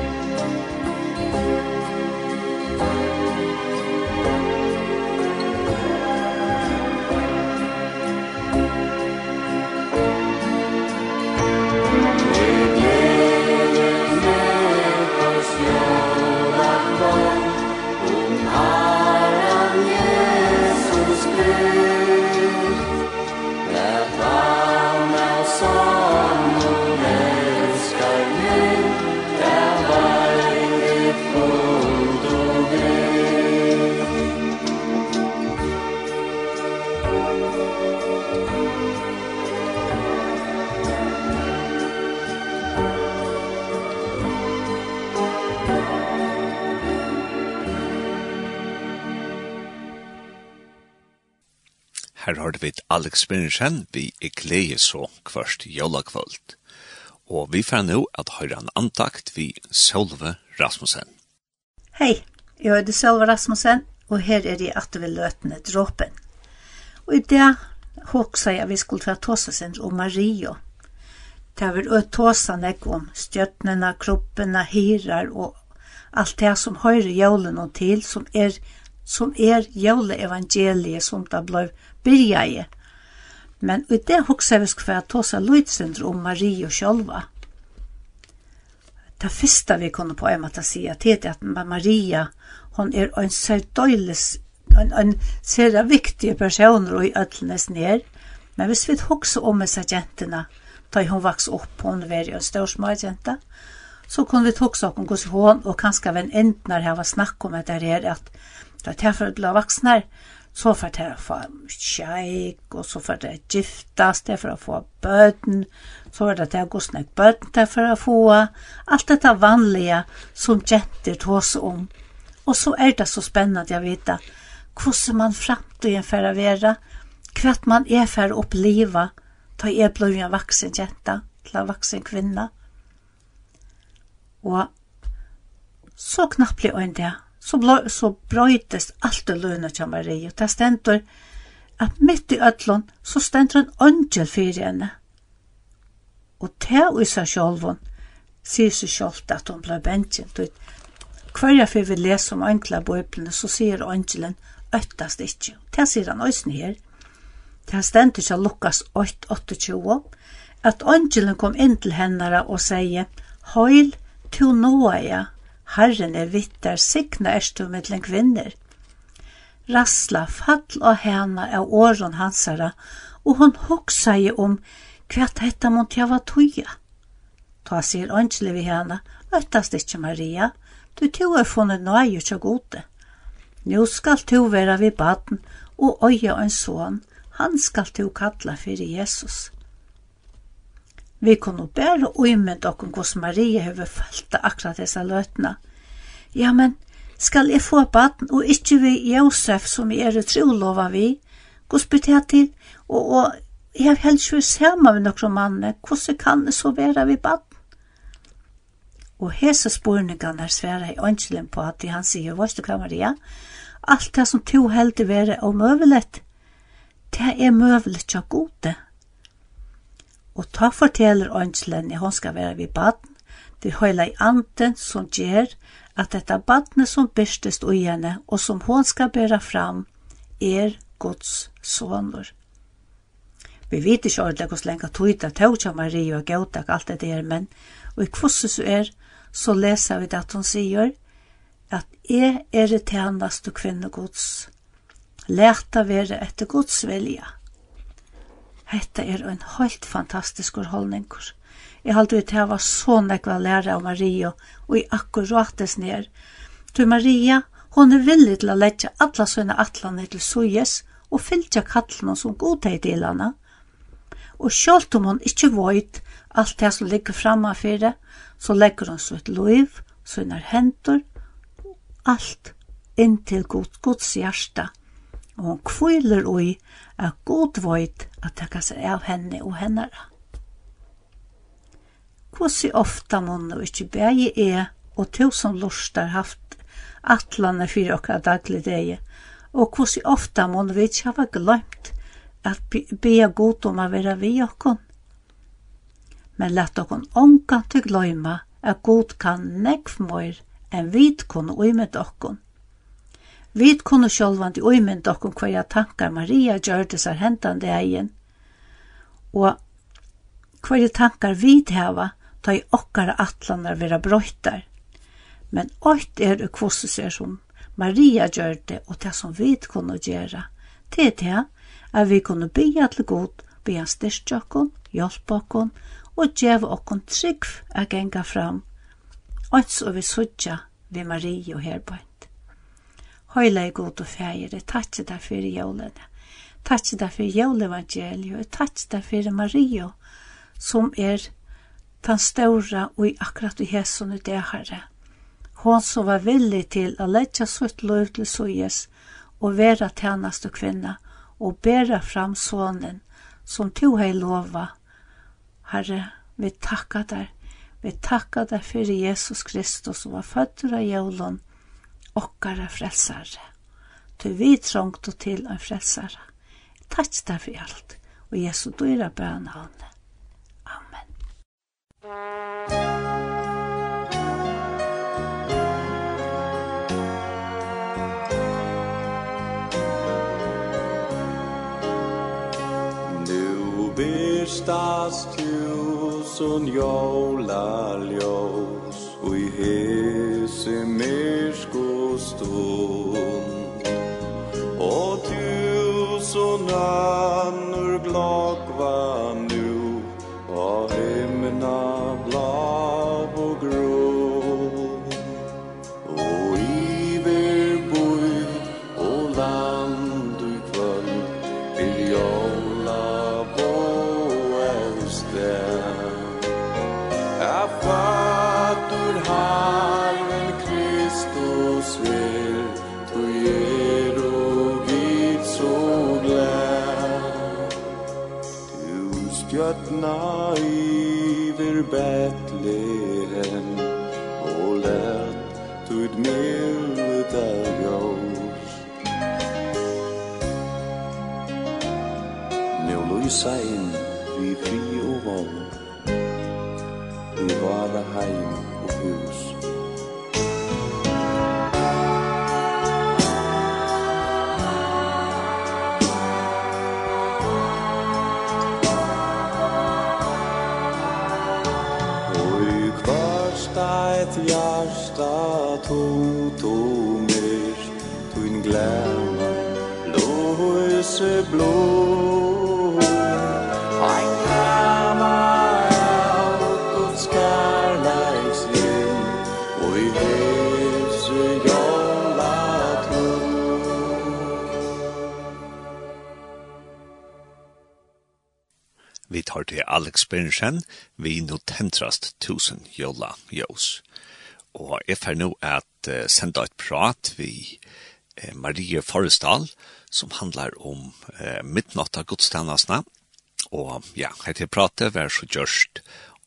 Speaker 1: Experience vi er glede så kvart jólakvöld. Og vi får nå at høyre en antakt vi Solve Rasmussen.
Speaker 4: Hei, jeg heter Solve Rasmussen, og her er jeg at vi løtene dråpen. Og i det hoksa jeg vi skulle få tåsa sin om Mario. Det var å tåsa nek om stjøtnena, kroppena, hirar og alt det som høyre jævlen og til, som er, som er jævle evangeliet som det ble byrja i men i det hugsa vi skva tosa lutsendur om Marie og sjálva. Det første vi kunne på en måte si at det er at Maria, hon er en særdøyles, en, en særa viktig person og i ødlenes ned, men hvis vi hugsa om disse jentene, da hun vaks opp, hon var en stor jenta, så kunne vi hugsa om hos hun, og kanskje venn her var snakk om det her at det er for å la vaksne her, så får det å få kjeik, og så får det giftast, giftas, det for å få bøten, så er det til å gå snakk bøten, det for å få alt dette vanlige som jenter tås om. Og så er det så spennende å vite hvordan man fremtiden får å være, hva man er for å oppleve, da jeg blir en vaksen jenta, til en vaksen kvinne. Og så knapplig en det, så, blå, så brøytes alt det lønne til Marie, og det stender at midt i ødlån så stender en øngel for henne. Og til i seg selv, sier seg selv at hun ble bensjen. Hver jeg får vi lese om øngler på så sier øngelen øttast ikke. Det sier han også her. Det stender til Lukas 8, at øngelen kom inn til henne og sier, «Høyl, to er jeg, Herren er vittar signa erstu mittlen kvinner. Rassla fall og hena av åren hansara, og hon hoksaði om hva dette måtte jeg var tøya. Ta sier ønskelig vi hana, øttast ikkje Maria, du to er funnet nøye tja gode. Nå skal to være vi baden og øye en sån, han skal to kalla fyrir Jesus. Vi kunne bare uimynda okkur hos Maria hefur falta akkurat dessa løtna. Ja, men skal jeg få baden og ikkje vi Josef som er er trolova vi? Hos bytte til, og, og jeg har helst vi sama med nokre manne, hvordan kan det så være vi baden? Og hese spurningarna er svære i ønskelen på at han sier, hva du hva Maria? Alt det som to heldig være og møvelet, det er møvelet ja gode. Og ta forteller ønskelen at hun skal være ved baden, det høyla i anden som gjør at dette badne som byrstest og henne og som hun skal bæra fram er Guds soner. Vi vet ikke ordentlig hvordan lenge tøyta tøyta Maria og gautak alt det der, men og i kvosset så er, så leser vi det at hun sier at jeg er det tjeneste kvinne Guds. Leta være etter Guds vilja. Hetta er ein heilt fantastiskur holdningur. Jeg haltu ut hava så nekva læra av Maria og i akkurates ned. Tu Maria, hon er villig til å leggja alla sønne atlaner til sujes og fylgja kallene som godtei til henne. Og sjálvt om hon ikkje voit alt det som ligger framme for så legger hon sitt liv, sine hendur, alt inntil god, Guds hjärsta og hon kviler ui at god veit at takka seg av henne og hennara. Hvordan ofta månne og ikkje bægi er og to som lustar haft atlane fyrir okra daglig degi, og hvordan ofta månne vi ikkje hava glemt at bea god om a vera vi okkon. Men lett okkon ongan til gløyma at god kan nekv møyr enn vid kunne uimet okkon Vit kunne sjálvandi uimynd okkum hverja tankar Maria gjørdes av hendande egin, og hverja tankar vit hava ta i okkara atlanar vera brøytar. Men oitt er det kvossus ser som Maria gjørde og det som vit kunne gjera, er det at vi kunne bia til god, bia styrst okkon, hjelpa okkon og djeva okkon trygg a genga fram, oits så vi sutja vi Maria og herbein. Høyla i god og fægir, jeg takk deg for jólene. Takk deg for jólevangeliet, jeg takk deg for Maria, som er den ståra og i akkurat i hæsson ut det herre. Hon som var villig til å letja sutt lov til sujes og vera tjernast og kvinna og bæra fram sonen som to hei lova. Herre, vi takka der. Vi takka der fyrir Jesus Kristus som var fødder av jævlån okkara frelsare. Tu vi trångte til en frelsare. Takk deg for alt, og Jesu dyra bøn havne. Amen.
Speaker 3: Nu bistas tusen jólaljós og i hese myrs hon Og tusen annor glad himla iver Betlehem og let tud milda ljós. Nu lysa inn vi fri og vann vi vara heim og hus tot o mer Tuin glæma Låse blå
Speaker 1: vi tar til Alex Bernsen, vi nå tentrast tusen jolla jøs og jeg får nå at uh, senda et prat vi uh, Marie Forrestal som handlar om uh, midnatt av og ja, heit jeg prate vær så gjørst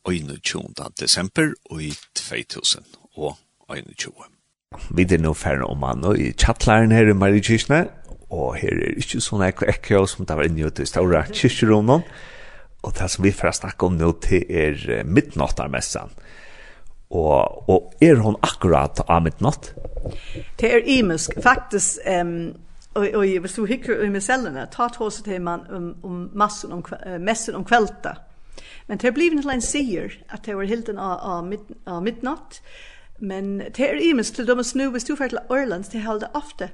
Speaker 1: 21. desember og i 2000 og 21. Vi er nå ferdig om han og i chatlæren her i Marie Kyrkene og her er ikke sånn ekko ekko som det var inne i det store kyrkjerommet og det som vi får snakke om nå til er midnattarmessan og, og er hon akkurat av midnatt?
Speaker 2: Det er imusk. Faktisk, um, og, og hvis du hikker i misellene, ta tåset til man om, om massen om, messen om kvelta. Men det er blivit en sier at det var hilden av, av, mid, av midnatt, men det er imusk til dømes nu, hvis du fyrir til Ørlands, det holder ofte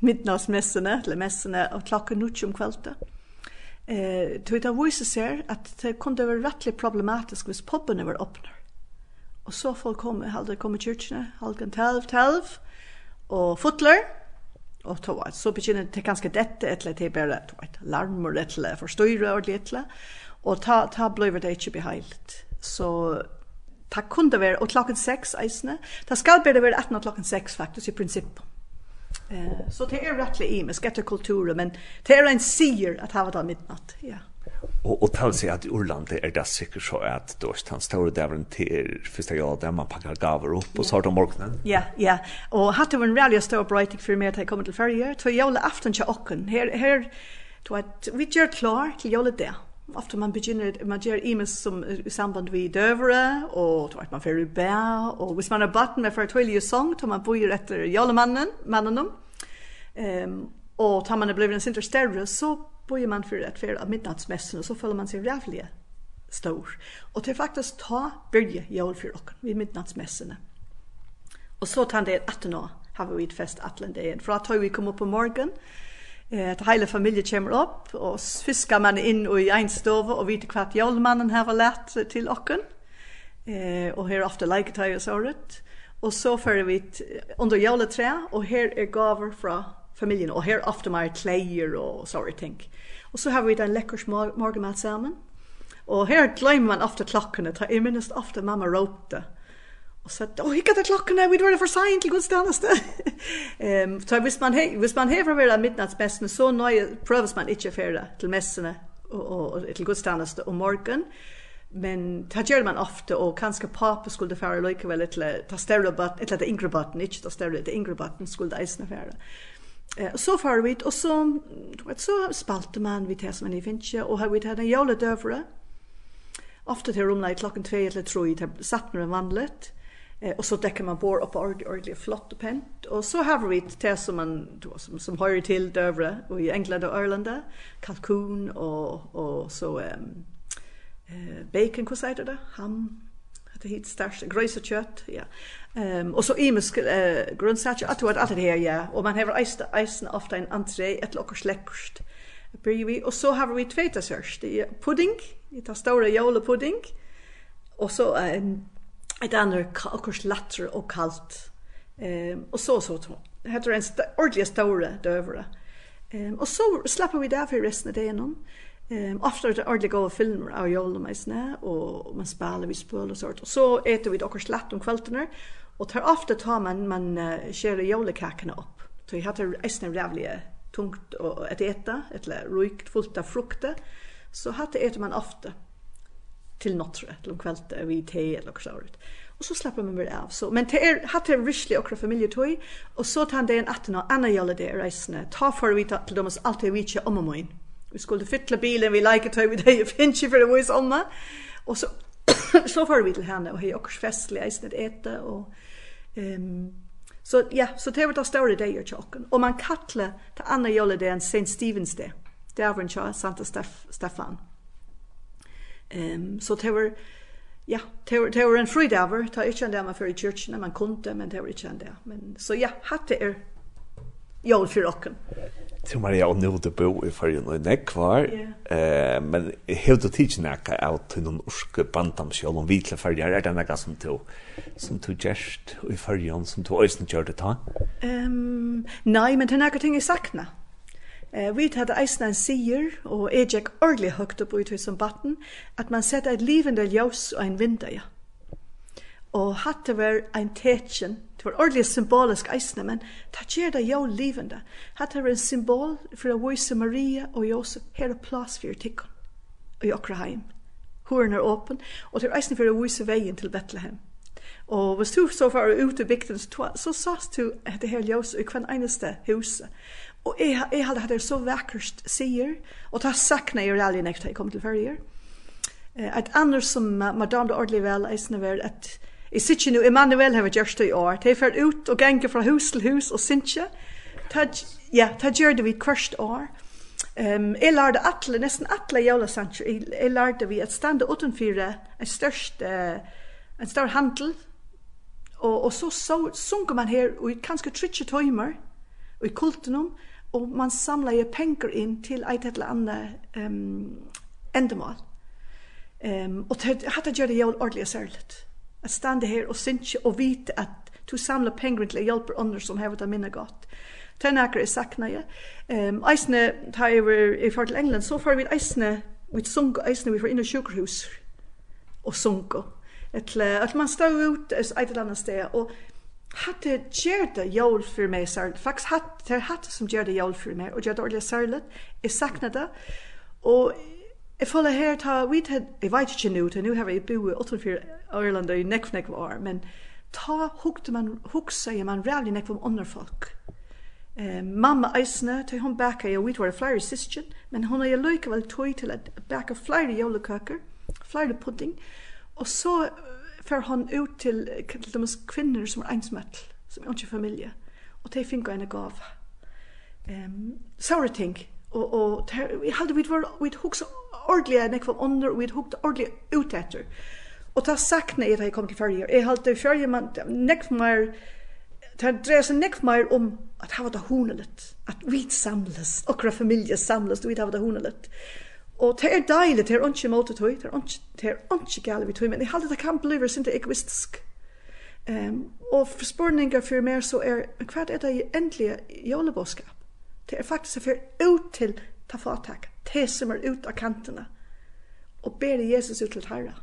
Speaker 2: midnattsmessene, eller messene, og klokken nutt om kvelta. Eh, tog det viser seg at det kunne være rettelig problematisk hvis poppene var åpner. Og så folk kom, halde kom i kyrkene, halde telv, telv, og fotler, og to var. så begynner det ganske dette, et eller annet, bare, to var, larmer, et eller annet, forstyrre, og et eller og ta, ta ble det ikke beheilt. Så ta kunne være, og klokken seks eisene, ta skal bare være 18 og klokken seks faktisk i prinsippet. Eh, så det er rettelig i, men skattekulturen, men det er en sier at det var midnatt, ja.
Speaker 1: Og og tal at att Irland er det sikkert så at då han står där runt till första jag man pakker gaver upp og så har de.
Speaker 2: Ja, ja. Och hade vi en rally stor bright for meg til jeg kommer til färja. Två jævla aften til åkken. Her, her, då att vi gjør klar til jævla det. Ofta man begynner, man gjør imes som i samband vi døvere, og to at man fører bæ, og hvis man er batten med for tøylige sång, tar man bøyer etter jolemannen, mannen om, um, og tar man er blevet en sinter større, så bøyer man for at fære av middagsmessen, og så føler man seg rævlig stor. Og til faktisk ta byrje jævl for dere vid middagsmessene. Og så tar det 18 nå har vi et fest atlen det igjen. For da vi kom opp på morgen, at hele familien kommer opp, og fisker man inn i en stove og vet hva jævlmannen har lært til dere. Eh, og her er ofte leiketøy og såret. Og så fører vi under jævletræ, og her er gaver fra familjen och här ofta mer kläder och sorry think. Och så har vi den läckers morgonmat sammen. Och här glömmer man ofta klockan ta i minst ofta mamma ropte. Och så att oh hicka det klockan vi var for sent till gudstjänst. Ehm um, så visst man hej visst man här för vara midnattsbästen så nya prövas man inte för det till mässorna och, och till gudstjänst och morgon. Men ta gjør man ofte, og kanskje pappa skulle fara lika väl ett ta större bot eller lite yngre bot ikke ta større, det yngre bot skulle eisene isna färra. Eh så far vi och så du vet så spalte man vi test men i finche och har vi hade en jolle dörfra. Ofta till rummet klockan 2 eller 3 till sattnar en vanligt. Eh och så täcker man bor upp ordentligt flott och pent och så har vi test som man då som som hör till dörfra och i England och Irland kalkun och och så ehm eh bacon kusaider ham hade hit starkt grösa kött ja Ehm och så imisk eh grundsatser att vad allt det här ja och man har isen isen ofta en entré ett lockor släckt. Börjar vi och så har vi tvätta sörst det pudding, det är stora jola pudding. Och så en ett annat lockor latter och kallt. Ehm och så så tror jag. Heter en ordentlig stora dövra. Ehm och så släpper vi där för resten av dagen. Ehm um, ofta är det ordliga goda filmer av jolna meisne och man spelar vi spel och sånt. Och så äter vi dock slatt om kvällarna Og tar ofte tar man, man uh, skjer jolekakene opp. Så jeg hadde eisne rævlige tungt å et eta, eller ruikt fullt av frukter, så hadde etter man ofte til notre, til om kveld, vi te, eller noe sånt. Og så slapper man mer av. Så, men det er, hatt det virkelig okra familietøy, og så tar det en atten og Anna gjelder det reisende. Ta for vi til dem alt det vi ikke om og Vi skulle fytle bilen, vi leiketøy, vi det finnes ikke for å vise om Og så, så får vi til henne, og hei okra festlig eisende et ete, og Ehm så ja, så det var det store det jag chocken. Och man kallar till andra jolle det en St. Stevens där. Där var en chans Santa Stef Stefan. Ehm så det var ja, det var det var en fridag var, ta inte ända man för i kyrkan man kunde men det var inte ända. Men så ja, hade er jól för rocken.
Speaker 1: Till Maria og nu det bo i för ju näck kvar. Eh men helt att teach näck out til någon orske bantam själv om vitla för det är den där som tog som tog gest i för ju som tog ösen gjorde ta.
Speaker 2: Ehm nei men den här ting är sakna. Eh vi hade eisen en sier och Ejek ordentligt högt upp ut i som vatten at man sätter ett livende ljus och ein vinter ja. Og hatte var ein tetjen, det var ordentlig symbolisk eisne, men ta gjer det jo livende. Hatte var en symbol for å vise Maria og Josef, her er plass for tikkun, og i okra heim. Horen er åpen, og til eisne for å vise veien til Bethlehem. Og hvis du så var ute i bygden, så sast du det her ljøs i hver eneste huset. Og jeg, jeg hadde hatt det så vekkert sier, og ta sakna jeg rally nekta jeg kom til førjer. Et annars som madame det ordentlig vel, eisne var at Jeg sier ikke nå, Emanuel har gjørst det i år. De fer ut og ganger fra hus til hus og sinje. Ja, det gjør det vi kvørst år. Um, jeg lærte atle, nesten atle jævlesanser. Jeg, jeg lærte vi at stande utenfor en størst, uh, en større handel. Og, og så, så sunker man her, og kanskje trutje tøymer, og i kulten og man samlar jo penger inn til eit eller annet um, endemål. Um, og det, hatt det gjør det jævlig ordentlig og att stanna här och synge och vite att du samlar pengar till å hjelpe andre som har det minne gott. Det er nækker sakna jeg. Um, eisne, da jeg var i fart till England, så får vi eisne, vi sunga eisne, vi får in i sjukhus og sunga. Etle, at man stod ut et eller annet sted, og hatt gjerde jól for meg særlig. Faktisk hatt det hatt som gjerde jól for meg, og gjerde ordentlig særlig. Jeg sakna det, og Jeg føler her, ta, vi tar, jeg vet ikke nå, til nå har jeg bo i 84 Ørland i nekv nekv år, men ta hukte man, hukse jeg man rævlig nekv om andre folk. Eh, mamma eisne, til hun baka, jeg vet var flere sysken, men hun har løyke vel tøy til at baka flere jolekøker, flere pudding, og så fer hun ut til, til de kvinner som er einsmøttel, som er ikke familie, og de finner en gav. Um, Saure ting, og og vi hade vi var vi hooks ordliga neck ekvam under vi hooked ordliga ut etter. Og ta sakna i det kom til fyrir. Jag hade fyrir man neck mer ta dresa neck meir om at hava det honelet At vi samlas och våra familjer samlas vi hava det honelet. Og det er deilig, det er ikke måte tøy, det er ikke gale vi tøy, men jeg halde det kan bli sin det egoistisk. Um, og for spurningar for mer så er, hva er det endelig jolebåskap? Det er faktisk for ut til ta fatak. Det som er ut av kantene. Og ber Jesus ut til herre.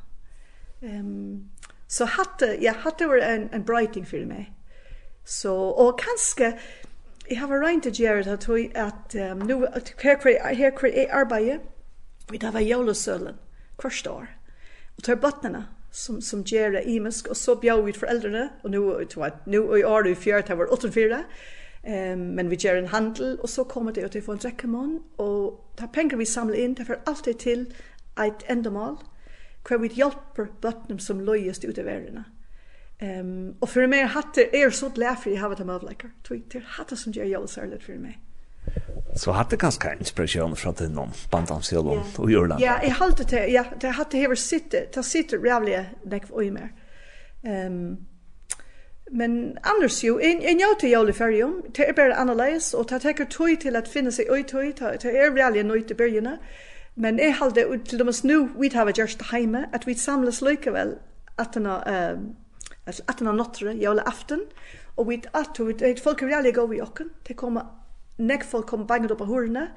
Speaker 2: Um, så hatte, ja, hatte var en, en brighting for meg. Så, og kanskje, jeg har regnet til Gerard at at um, nu, at her kvar her kvar jeg arbeider, vi da var jølesølen, hvert år. Og tar bøttene, som, som Gerard imensk, og så bjør vi foreldrene, og nå, nå i år i fjørt, det var 84, Ehm men vi gör en handel och så kommer det ut till en dräckemon och ta pengar vi samlar in därför allt det till ett ändamål kvar vi hjälper bötnum som löjest ut av världen. Ehm um, och för mig det är så lätt för jag har med mövläkar. Twitter hade som jag gör så lätt för mig.
Speaker 1: Så hade det ganska inspiration från den någon band och sig yeah.
Speaker 2: och Ja, jag hade det. Ja, det hade det sitter. Det sitter rävliga näck och i mer. Ehm um, Men annars jo, en, en jag till Jolle Färjum, det är bara annorledes och det täcker tog till att finna sig ut tog, det är väl en nöjt i början. Men jag hade till dem nu, vi har just hemma, att vi samlas lika väl att den har uh, att den har nottre, Jolle aften och vi att vi folk är väl gå vi och det kommer nek folk kommer banget upp på hörna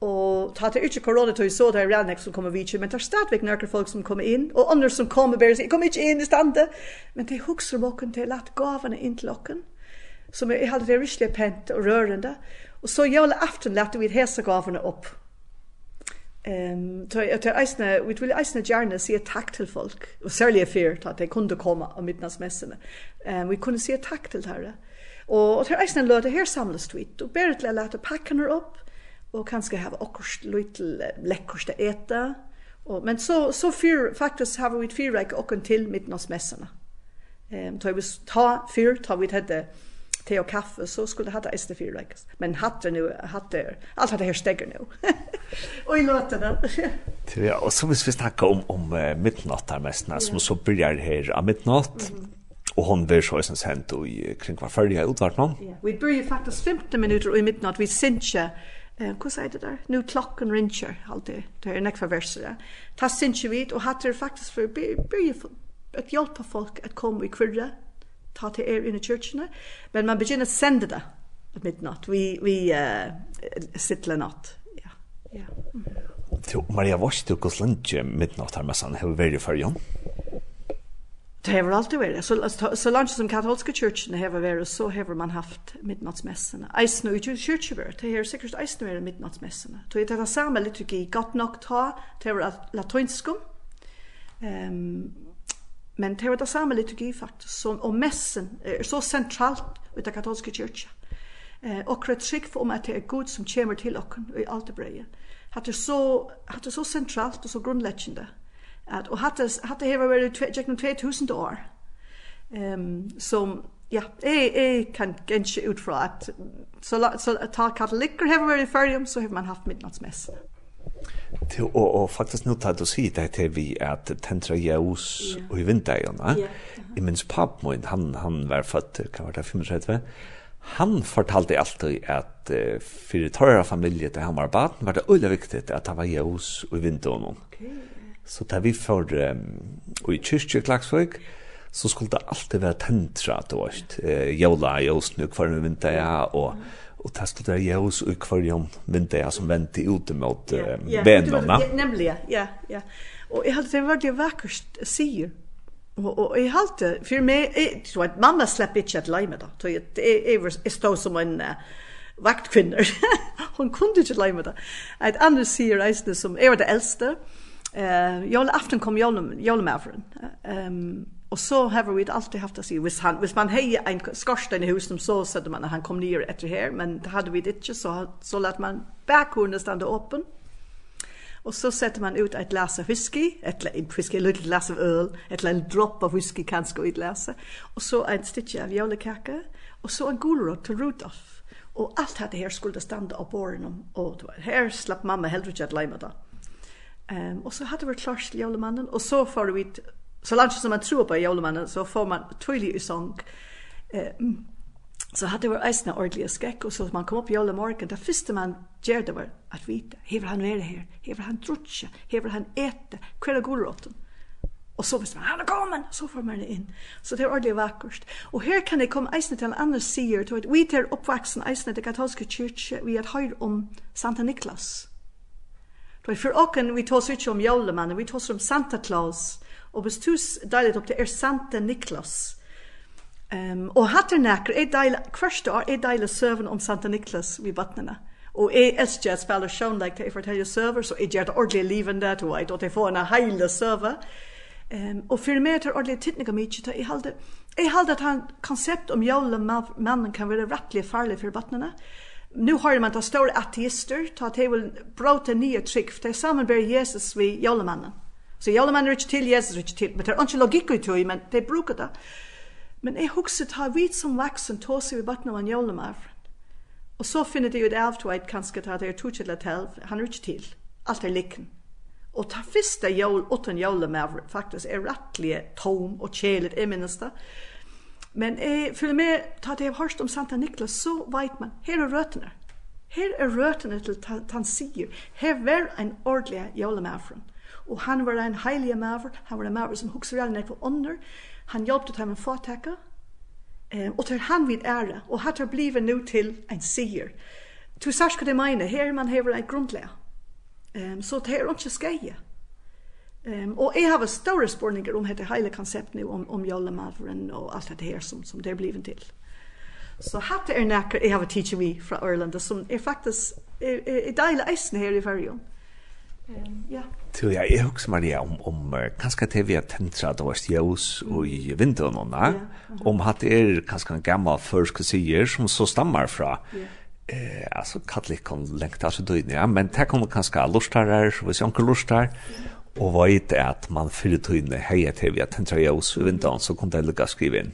Speaker 2: Og ta til ikke korona til så det er Rannex som kommer vidtje, men det er stadigvæk nærkere folk som kommer inn, og andre som kommer bare sier, jeg kommer ikke inn i stande, men det hukser om åkken til at gavene inn til åkken, som jeg hadde det ryslig pent og rørende, og så jævla aften lette vi hese gavene opp. Um, til, tar eisne, vi vil eisne gjerne si takk til folk, og særlig er fyrt at de kunne komme av midnadsmessene. Um, vi kunne si takk til herre. Og, og til eisne løte her samles vi, og bare til å lette pakkene opp, og kanskje hava akkurat litt lekkurst å eta. Og, men så, så fyr, faktisk har vi fyra ikke åkken til midnåsmessene. Um, tar vi ta fyr, tar vi hette te og kaffe, så skulle hatta eisne fyra ikke. Men hatter nu, det, alt hatter her stegger nu. og i låtene.
Speaker 1: ja, og så hvis vi snakker om, om uh, midnatt her mest, som så begynner her av midnatt, mm -hmm og hon ver så sen sent og kring var färdiga utvart någon.
Speaker 2: Vi börjar faktisk 15 minutter i midnatt vi synja Eh, hur säger det där? Nu klockan ringer alltid. Det är nästa verser. Ta sinche vid och hade det faktiskt för börja att hjälpa folk att komma i kvirre. Ta till er in i kyrkorna. Men man börjar att sända det at midnatt. Vi, vi uh, sitter natt. Ja. ja.
Speaker 1: Mm. Maria, hva er det hos går midnatt her med sånn? Hur är det för John? Ja.
Speaker 2: Det har alltid vært. Så, så, så långt som katolske kyrkene har vært, så har man haft midnattsmessene. midnattsmässorna. Eisne i kyrkjevör, det har sikkert eisen vært midnattsmessene. Så det er det samme liturgi, Godt nok ta, til å latinskum. Um, men det er det samme liturgi faktisk. Så, og messen er så sentralt centralt utav katolske kyrkan. Eh, og och ett skick om at det er Gud som kommer til oss i alt det brevet. Att det er så, att det er så sentralt og så grundläggande At, og hatt det her var gjennom 2000 år. Ehm som, ja, eh eh kan gjense ut fra at så, så ta katolikker her var i så har man haft midnattsmess.
Speaker 1: Til, og, og faktisk nå tar du si det til vi at tentra jævus yeah. og i ja. Yeah. I. Minns papmoen, han, han var født, hva var det, 35? han fortalte alltid at uh, for det tørre familie til han var baden var det øyla viktig at han var jævus og i vindegjene. Okay. Så da vi får um, i kyrkje Klagsvøk, så skulle det alltid være tentra, du vet. Eh, jola, jolsnu, hver med vinter, ja, og og det skulle være jøs og hver jom vinter, ja, som venter ute mot eh, Ja. Ja,
Speaker 2: nemlig, ja, ja. Og jeg hadde det vært det vakkert sier, Og, og jeg halte, for meg, jeg tror at mamma slipper ikke et leime da, så jeg, jeg, jeg stod som en uh, vaktkvinner, hun kunne ikke leime da. Et andre sier reisende som, jeg var det eldste, og eh jol aften kom jol jol mafren. Ehm och så har vi alltid haft att se vis han vis man hej en skorsten i huset så så man han kom ner efter här men det hade vi det inte så så lät man backhornet stanna öppen. Och så sätter man ut ett glas av whisky, ett en whisky litet glas av öl, ett litet dropp av whisky kanske i läsa. och så ett stitch av jolekaka och så en gulrot till Rudolf. Och allt hade här skulle stanna på borden och då här slapp mamma helt ut att lima då. Ehm och så hade vi klart till julemannen och så får vi så långt som man tror på julemannen så får man tydlig i sång. Ehm så hade vi eisna ordliga skäck och så man kom upp julemorgon där första man gör det var att vita hur han är här hur han drutcha hur han äta kväll går åt Och så visst man, han kommer så får man in. Så det är ordligt vackert. Och här kan det komma eisne till en annan sier, till att vi tar uppvaksen eisne till katolska kyrkje, vi har hört om Santa Niklas. För for ocken vi tås ikke om jolemannen, vi tås om Santa Claus. Og hvis du deilet opp til er Santa Niklas. Um, og hatt er näker är deil hverst år är deil serven om Santa Niklas vi vattnarna. Och är es just spiller sjøen, like they fortell you server så gjør det ordentligt living that way då det får en heile søver. Ehm um, och för mer till ordentligt tekniska mycket ta jeg halde. jeg halde at han konsept om jolemannen kan være rettelig farlig för vattnarna nu har man ta stora ateister, ta att de vill bråta nya trygg, för det sammenber Jesus vid jolemannen. Så jolemannen är inte till, Jesus är inte till, men det er ikke logikk i tog, men det brukar det. Men jag huxar ta vid som vaxen, ta sig vid vattnet av en jolemannen. Och så finner de det av till att kanske ta det är tog til til, han är inte till. Allt är likken. Og ta fyrsta jol, utan jolemannen faktisk er rettelig tom og kjelet, jeg minnes det. Men eh, för mig ta det jeg om Santa Niklas, så vet man, här är rötterna. Här är rötterna till han säger här var en ordlig jævlemæfren. Och han var en heilig maver, han var en maver som hukser alle nekva under. han hjälpte till dem en fatekka, eh, och till han vid ära och hatt har blivet nu till en sier. Du sa ska det meine, här man har en grundlega. Ehm så det er ikke skeie. Ehm um, och jag har stora spårningar om det hela koncept nu om om Jollemavren och allt det här som som det blivit till. Så hatte är näka jag har teacher vi från Ireland som är faktiskt är dela isen här i Färjön. Ehm ja.
Speaker 1: Till jag är också Maria om om kanske det vi har täntra det var ljus och i vintern och när om hade er kanske en gammal förskosier som så stammar fra. eh alltså kallar kon längta så då ja men det kommer kanske lustar så vi sjön lustar og veit at man fyrir tøyne heia til vi at tentra jævs i vindan, så kunne det lukka skrive inn.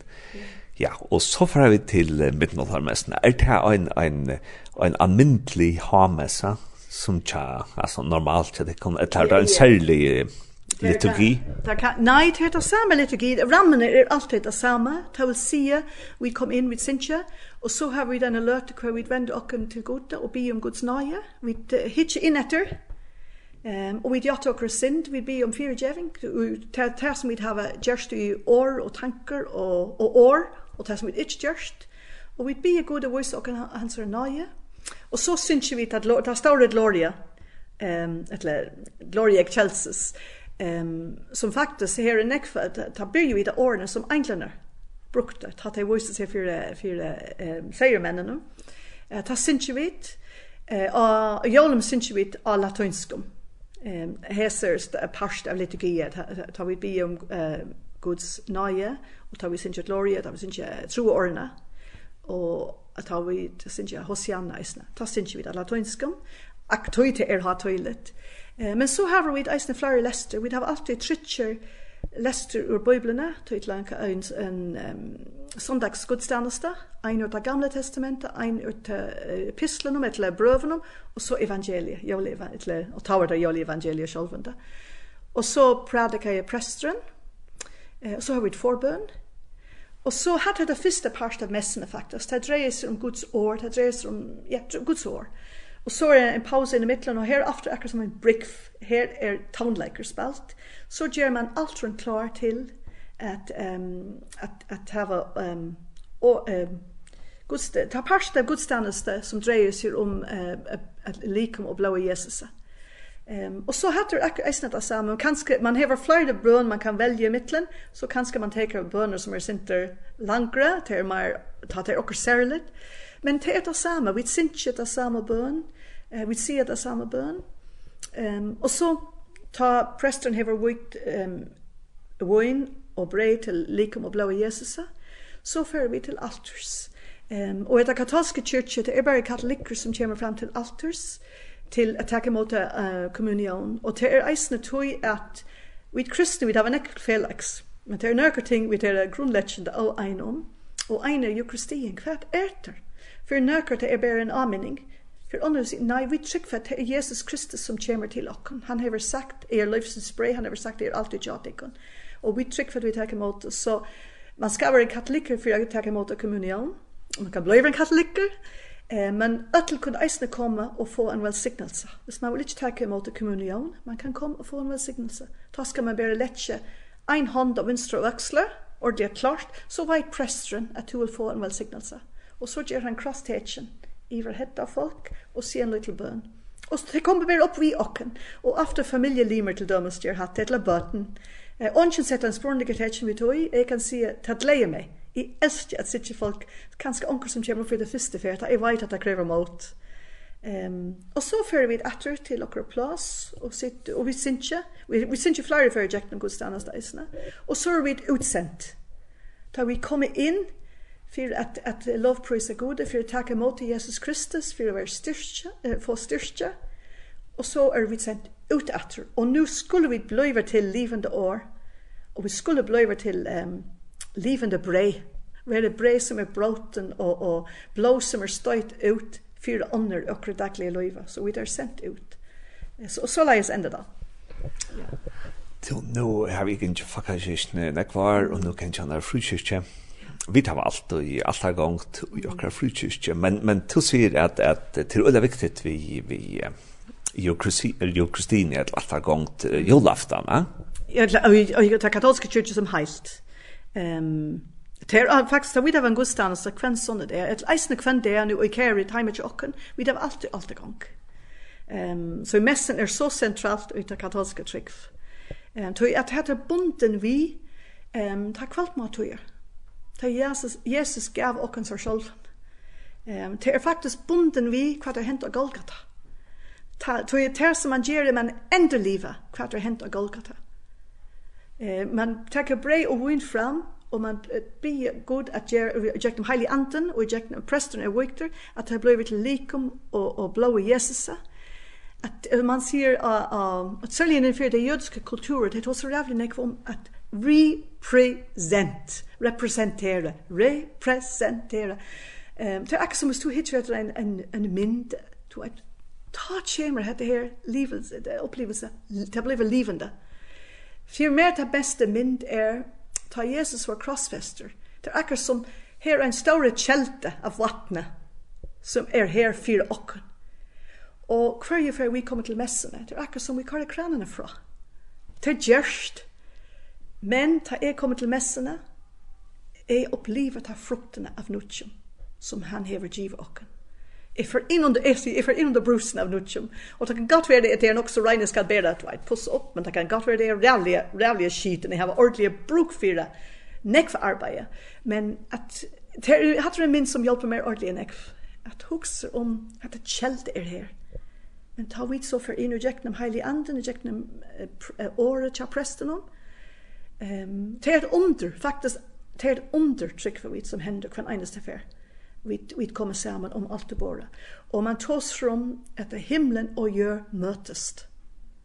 Speaker 1: Ja, og så fara vi til uh, midtenåttarmessen. Er det en, en, en almindelig hamessa som tja, altså normalt, det kan, et det er en særlig liturgi?
Speaker 2: Det kan, nei, det er det samme liturgi. Rammen er alltid det samme. Det vil si, vi kom inn, vid synsja, og så har vi denne løte hvor vi vender okken til gode og be om Guds nøye. Vi hitje inn etter, Um, og vi gjør dere synd, vi be om fyregjeving, det som vi har gjørst i år og tanker og, og år, og det som vi ikke gjørst. Og vi blir gode vise dere hans er nøye. Og så syns vi at det står et gloria, um, eller gloria ek kjelses, um, som faktisk her i nekva, ta blir jo i det årene som englene brukte, ta har vise seg for, for um, seiermennene. ta syns vi, og jólum syns vi av latinskum um, hesers parst av liturgiet, ta vi be om uh, Guds nøye, og ta vi synsja gloria ta vi synsja troårene, og tar vi synsja hosianna isne. Ta sinja vi det latinskum, aktøy til er ha tøylet. Eh, men så har vi eisne flere lester, vi har alltid tritsjer lester ur bøyblene, tøytlanka en, en um, sundagsgudstjeneste, ein ut av gamle testamentet, ein ut av pislenum, etter brøvenum, og så evangeliet, joleva, etter, og ta tar det joleva evangeliet sjølvende. Og så prædikar jeg presteren, og så har vi et forbøn, Og så hadde til det første part av messene faktisk, det dreier seg om Guds år, det dreier seg om, ja, Guds år. Og så er det en pause inn i midtelen, og her after akkurat som en brick, her er townlaker spalt, så gjør man alt rundt klar til at um, at at hava um, og um, Guds, ta parst av gudstjeneste som dreier seg om uh, at likum og blåa Jesus. Ehm og och så hade det eisne det samme, man kanske man har flera brön man kan välja mitten, så kanske man tar böner som är er sinter langre, ter mer ta det och särligt. Men det är det samma, vi synch det samma bön. Eh vi ser det samma bön. Ehm og och så ta Preston Hever wit ehm Wine og brei til likom og blå Jesus, så fører vi til alters. Um, og etter katolske kyrkje, det er bare katolikker som kommer fram til alters, til at takke mot uh, kommunion. Og det er eisne tog at vi kristne, vi har en ekkert felaks, men det er nøkker ting vi er grunnleggjende av ein om, og ein er jo kristien, hva er det? For nøkker det er bare en avminning. For andre sier, nei, vi trykker for at det er Jesus Kristus som kommer til okken. Han har sagt, er livsens brei, han har sagt, er alltid jadikken. Ja, og vi trykker for at vi tar emot så man skal være en katoliker for å ta emot kommunion man kan bli en katoliker eh, men öll kunde eisne komma och få en välsignelse hvis man vill inte ta emot kommunion man kan komma och få en välsignelse då ska man bara lättje en hand av vänstra växla och det är klart så vet prästren att du vill få en välsignelse och så gör han crosstechen iver hetta folk og se en little bøn. Og så kommer vi opp vi okken, og after familielimer til dømes gjør hatt etla bøten, Ongen sett en språnlig getetsjen vi tog, jeg kan si at det leier meg. Jeg elsker at sitte folk, kanskje onker som kommer for det første fyrt, jeg vet at det krever mot. Um, og så fører vi etter til okra plass, og, sitte, og vi synte, vi, vi synes ikke flere før jeg noen godstandast eisene, og så er vi utsendt. Da vi kommer inn, for at, at lovpris er gode, for å takke mot Jesus Kristus, for å være styrke, uh, få styrke, og så er vi sendt ut etter, og nå skulle vi bløyve til livende år. og vi skulle bløyve til um, livende brei. Vi det brei som er bråten og, og blå som er støyt ut for ånder og daglige liva. Så vi er sendt ut. Så, så la jag enda da.
Speaker 1: Ja. Nå har vi ikke fakkakirkene nekvar, og nå kan jeg kjenne frukirkje. Vi tar alt og i alt har gongt i okra frukirkje, men, men du sier at, at det er veldig viktig vi, vi Jo Kristine et alt har gongt julaftan, va?
Speaker 2: Ja, og jeg tar katolske kyrkje som heilt. Ehm Det er faktisk, da vi har en gudstand, så kvenn sånn det er, et eisende kvenn det er, og i kjære i time ikke åkken, vi har alltid, alltid gang. Um, så messen er så sentralt ut av katolske trygg. Um, tog at her er bunden vi, um, ta kvalt Ta Jesus, Jesus gav åkken seg selv. Um, det er faktisk bunden vi hva det hentet av Golgata. Ta, to er ter som man gjør man men ender livet, hva det hendt av Golgata. Eh, man takker brei og wind fram, og man be god at gjør, gjør dem highly anten, og gjør dem preston og victor at ta blir til likum og, og blow Jesus. At man ser uh, uh, at særlig innenfor det jødiske kulturet, det er også rævlig nek om at represent, representere, representere. Um, det er ikke som hvis du hittir en, en, en mynd, du vet, ta kjemmer hette her livelse, det opplevelse, det blir livende. For mer det beste mynd er, ta Jesus var krossfester. Det er akkurat som her er en større kjelte av vattnet, som er her for okken. Og hver jo før vi kommer til messene, det er akkurat som vi kaller kranene fra. Det er gjørst. Men ta jeg kommer til messene, jeg opplever ta fruktene av nutjen, som han hever givet okken är för in under FC är för in under Bruce av Nutchum och det kan gott vara det är nog så Ryan ska bära det right puss upp men det kan gott vara det är rally rally sheet and have ordentliga bruk för det neck for arbete men at det har en min som hjälper mig ordentligt neck. At huxa om at det kält er her. men ta vi så for inn og gjekk dem heilig anden och jäkna dem året till presten om. Det er et under faktisk, det er et under trykk for vi som hender hver eneste affär vi vi kommer samman om allt det bara. Och man tås från att himlen och gör mötest.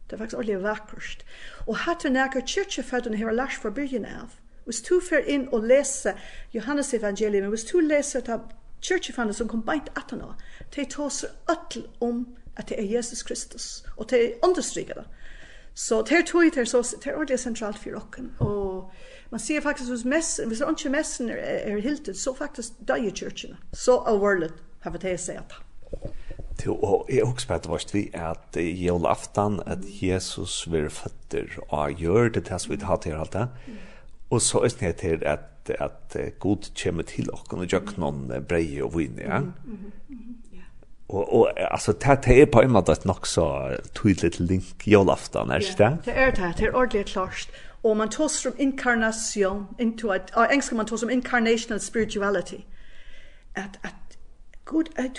Speaker 2: Det är faktiskt ordentligt vackert. Och här till näka kyrkjefödden här lars för början av. Hvis du fer inn og leser Johannes evangelium, hvis du leser ta kyrkjefödden som kom beint at han det tås öll om at det er Jesus Kristus. Og det understryker det. Så det er tog det er så, det er ordentligt centralt for åkken. Og man ser faktiskt hos mässan, hvis det inte mässan är, är hiltet, så faktiskt i kyrkorna. Så overlet har vi det sett.
Speaker 1: Jo, og jeg husker på at det var vi at i jølaftan at Jesus var føtter og gjør det til vi har til alt det. Og så er det til at, at god kommer til åkken og gjør noen breie og vinn, ja. Og, og altså, det, det er på en måte et nok så tydelig link i jølaftan, er det ikke
Speaker 2: det? Ja, det er det, det er ordentlig klart. Og man tar om inkarnation, into at or engelska man tar om incarnational spirituality. at att Gud, att,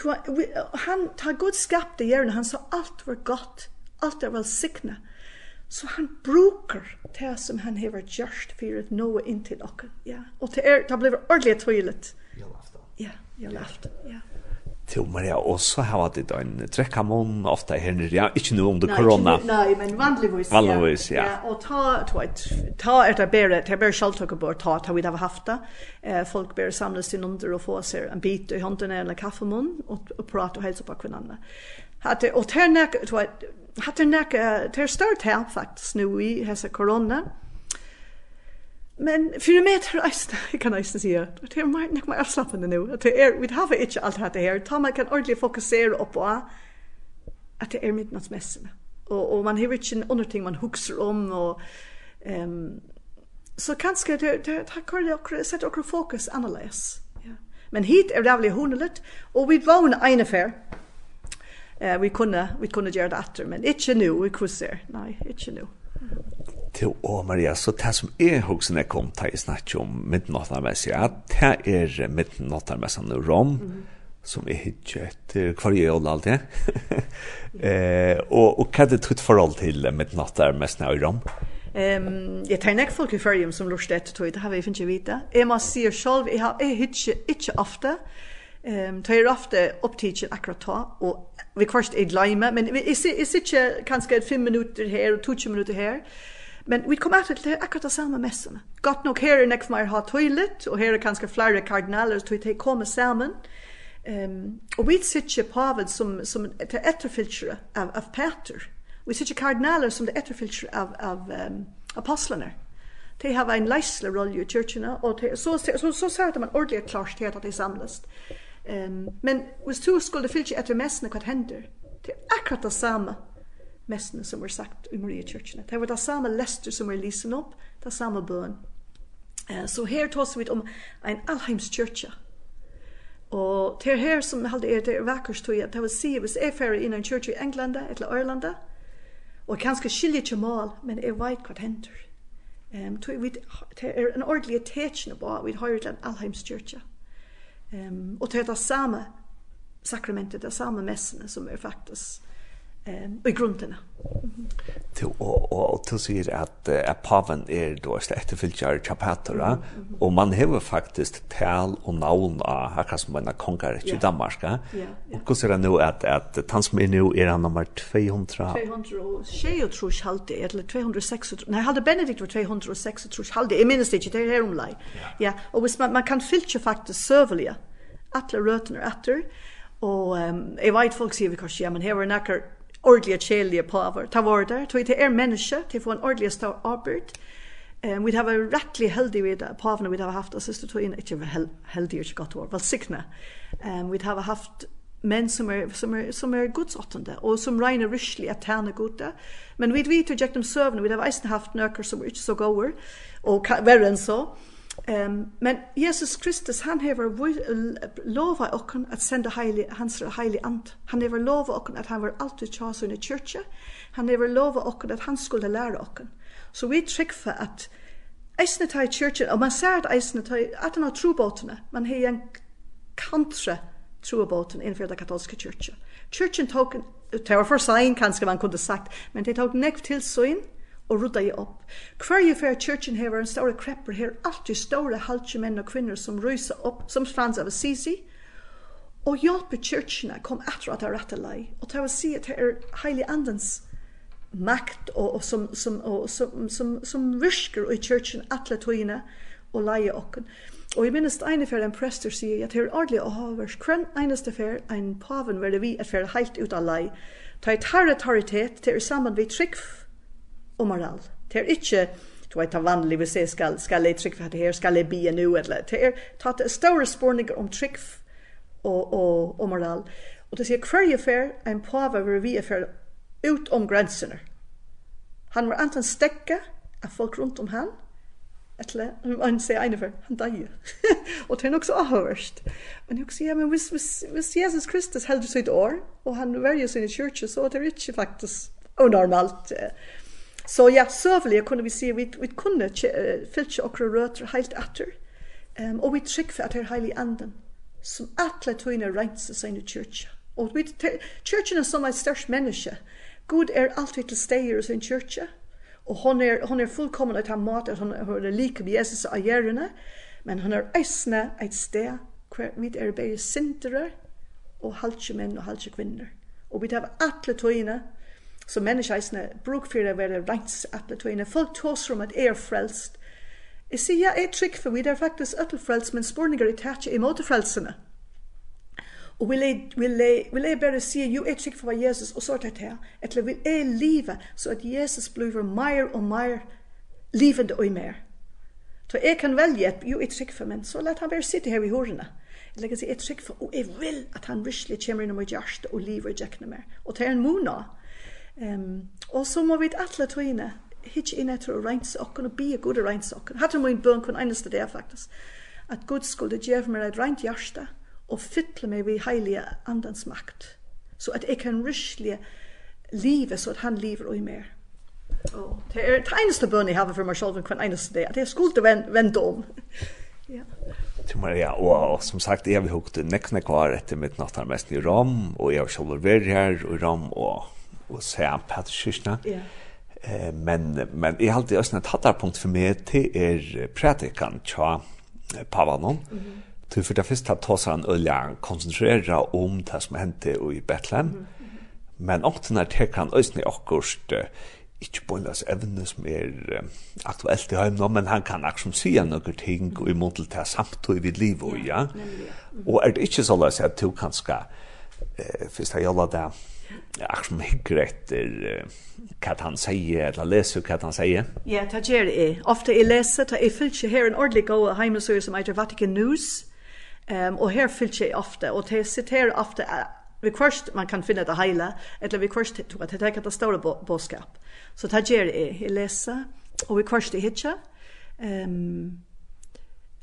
Speaker 2: han ta God skapte hjärnan, han sa alt var gott, allt är välsignat. Så han brukar det som han har gjort for att nå inn til dere. Ja. Og det, er, det blir ordentlig tydligt. Jag lafta. Ja. Ja.
Speaker 1: Jo, men ja, og så har vi det en trekkamon ofte her nere, ja, ikke noe om det korona.
Speaker 2: Nei, men vanligvis, ja.
Speaker 1: Vanligvis, ja.
Speaker 2: ja. Og ta, vet, ta er det bare, det er bare kjalltøkker på, ta, ta vi det har haft det. Eh, folk bare samles til under og få seg en bit i hånden eller kaffemån, og, og prate og helse på hverandre. Hatt det, og det er nek, hatt det nek, det er større til faktisk nå i hese korona, Men för mig tror jag kan jag säga. att Det är mer nek mer avslappande nu. Att det är, vi har inte allt det här. Ta man kan ordentligt fokusera upp på att det är midnattsmässorna. Och, och man har inte en annan ting man huxar om. Och, um, så kanske det, det, det kan jag sätta och fokus annorlunda. Ja. Men hit är det väldigt hundligt. Och vi var en ena affär. Uh, vi kunde, vi kunde göra det efter, men inte nu, vi kunde se. Nej, inte nu.
Speaker 1: Mm til å Maria, så det som er hoksen jeg kom til, å snakke om midtnåttarmessa, ja, det er midtnåttarmessa i Rom, mm. som er ikke etter hver jøl alltid. eh, og, og hva er det tøtt forhold til midtnåttarmessa i Rom?
Speaker 2: Ehm um, jag tar näck folk i färjum som lust ett tog det har vi inte vita. Jag måste se själv jag har jag hitche inte ofta. Ehm um, tar ofta upptigen akkurat ta och vi kvarst i lime men vi är är inte kanske 5 minuter här och 20 minuter här. Men vi kom etter til akkurat det samme messene. Godt nok her er nek for meg ha toilet og her er kanskje flere kardinaler til de kommer sammen. Um, og vi sitter på paven som, som et etterfiltre av, av Peter. Vi sitter kardinaler som det etterfiltre av, av um, apostlene. De har en leisle rolle i kyrkene, og de, så, så, så, så ser man ordentlig klart til at de samles. Um, men hvis du skulle fylle etter messene hva hender, det er akkurat det samme mestene som er sagt i Maria kyrkjene. Det var det samme lester som er lysen opp, det samme bøn. Uh, så her tar vi om en allheims kyrkje. Og det her som halde er det vakkert tog at det vil si hvis jeg færre inn en kyrkje i England eller Irland, og kanskje skilje ikke mal, men jeg vet hva det hender. Ehm um, vi det er en ordentlig tetchen på vi har til allheims kyrkje. um, og det er det samme sakramentet, det samme messene som er faktisk eh i grunden.
Speaker 1: Til og og til sig at at paven er då slett fylgjar chapatora og man hevur faktisk tal og navn av hakka som en kongar i Danmark. Og kusser er nu at at han som er nu er han nummer 200.
Speaker 2: 200 sjey trus halde eller 206. Nei, halde Benedikt var 206 trus halde. Eg minnast ikkje det her om. Ja, og hvis man man kan fylgja faktisk servelia. Atle røtner atter. Og um, jeg vet folk sier vi kanskje, ja, men her var nekker ordentlige kjelige paver. Ta vare der, tog til er menneske, til å få en ordentlig stor arbeid. Um, vi har vært rettelig heldige ved pavene vi har haft, og siste tog inn, ikke hel, heldige, ikke godt år, velsikne. Um, vi har haft menn som er, som er, som er godsåttende, og som regner ryslig at tjene gode. Men vi vet jo ikke om søvn, vi har eisen haft nøkker som er ikke så gode, og verre enn så. So. Um, men Jesus Kristus, han hever lova okken at senda heilig, hans heilig ant. Han hever lova okken at han var alltid tja sin i kyrkja. Han hever lova okken at han skulle læra okken. Så vi for at eisne ta i kyrkja, og man ser at eisne ta i, at han har trobåtene, man hei en kantre trobåten innenfor det katolske kyrkja. Kyrkjen tok, det var for sein kanskje man kunne sagt, men det tok nekv tilsyn, og rudda i opp. Hver Hverje fyrir kyrkjen hever en store krepper her, alltid store halvtje menn og kvinner som rysa opp, som frans av Assisi, og hjelpe kyrkjene kom etter at det er rette lei. Og det å si at det er heilig andens makt og, og, som, som, og som, som, som virker i kyrkjen atle tøyene og leie okken. Og jeg minnes ene fer en prester sier at det er ordentlig å ha vers kvenn eneste fer en paven være vi at fer heilt ut av lei. Det er territoritet, det er sammen vi trygg og moral. Det er ikke du vet det vanlig vi ser skal skal jeg trykk for det her skal jeg be nu eller det er tatt store spårninger om trykk og og og moral og det sier query affair en pava vi affair ut om grensene. han var antan stekka av folk runt om han eller han sier ene för han dör og det er nok så avhørst. men jeg sier, ja, men hvis, hvis, hvis Jesus Kristus heldur sitt år og han verger ju sin church så det ikke faktisk unormalt. Uh, Så ja, søvelig kunne vi se, vi, vi kunne uh, fylla och rötter helt etter. Um, og vi trykker for at det är heilig anden som atle tøyne rensa seg i kyrkja. Og vi, kyrkjen er som en størst menneske. Gud er alltid til steder i sin kyrkja, og hon er, hon er fullkommen at han mat, at hon er like med Jesus av gjerne, men hon er eisne et sted hver vi er bare sintere, og halvtje menn og halvtje kvinner. Og vi tar alle tøyna Så mennesker eisne bruk for det være rents atle tøyne. Folk tåser om at er frelst. Jeg sier jeg er trygg for vi er faktisk øtel frelst, men spårninger er tætje imot frelsene. Og vil jeg, vil, jeg, vil jeg bare si, jo, jeg trygg for hva Jesus, og så er det her. Eller vil jeg leve, så at Jesus blir mer og mer livende og mer. Så jeg kan velge at jo, jeg trygg for, men så let han bare sitte her i hårene. Jeg legger seg, jeg trygg for, og jeg vil at han virkelig kommer inn i mitt hjerte og livet og tjekkene mer. Og det er en måned Ehm och så må vi alla tvina hitch in etter og reins okken be a good reins okken. Hatte min burn kun einaste der faktisk. At Gud skulle gjeve meg et reint hjerte og fytle meg vi heilige andans makt. Så at ek kan ryslige livet så at han lever og i mer. Och det er det eneste bøn jeg har for meg selv hver eneste dag, at jeg skulle vende om.
Speaker 1: ja. Til Maria, og som sagt, jeg har hukt nekne kvar etter mitt nattarmest i Rom, og jeg har selv vært her i Rom, og og se Patricia. Ja. Eh men men i allt det ösna tattarpunkt för mig till er pratikan tja Pavanon. Mm. Till för det första att han sig en koncentrera om det som hände i Betlehem. Mm. -hmm. Men också när det kan ösna också ikke på en løs evne som er uh, aktuelt i høyne, men han kan akkurat si noen ting og imot til det samtidig vid livet, ja. Og er det ikke så løs at du kan skal, uh, først jeg gjør det, jag som hygger efter vad han sier, eller läser hva han sier.
Speaker 2: Ja, det gjør det. Ofte jeg leser, det är fyllt her en ordentlig god heimasöj som heter Vatican News. Um, og her fyllt jag ofta, och det ofte uh, vi kvørst man kan finna det heile, eller vi kvørst to at det er det store boskap. Så det gjør jeg, jeg leser, og vi kvørst det hitje, Um,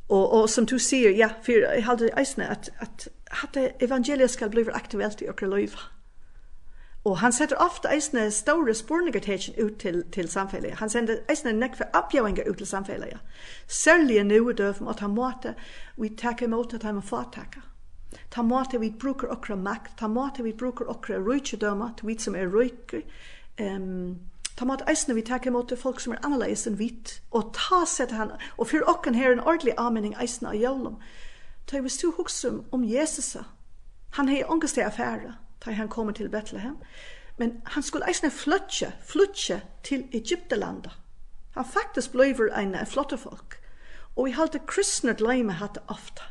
Speaker 2: og, og som du sier, ja, for jeg halde eisne at, at, at evangeliet skal bli aktuelt i okre løyva. Og han setter ofte eisne store spurningartetjen ut til, til samfellet. Han sender eisne nekve oppgjøringer ut til samfellet. Særlig nu er døven at han måte vi takke imot at han må få takke. Ta måte vi bruker okra makt, ta måte vi bruker okra rujtjedøma, til vi som er rujker. Um, ta måte eisne vi takker imot folk som er annerledes enn vit. Og ta setter han, og for okken her en ordentlig anmenning eisne av jævlom. Ta vi stu hukser om Jesus. Han hei ångest i affæret da han kommer til Bethlehem. Men han skulle eisne flutje, flutje til Egyptelandet. Han faktisk bløyver ein flotte folk. Og vi halte kristne gleime hatt ofta.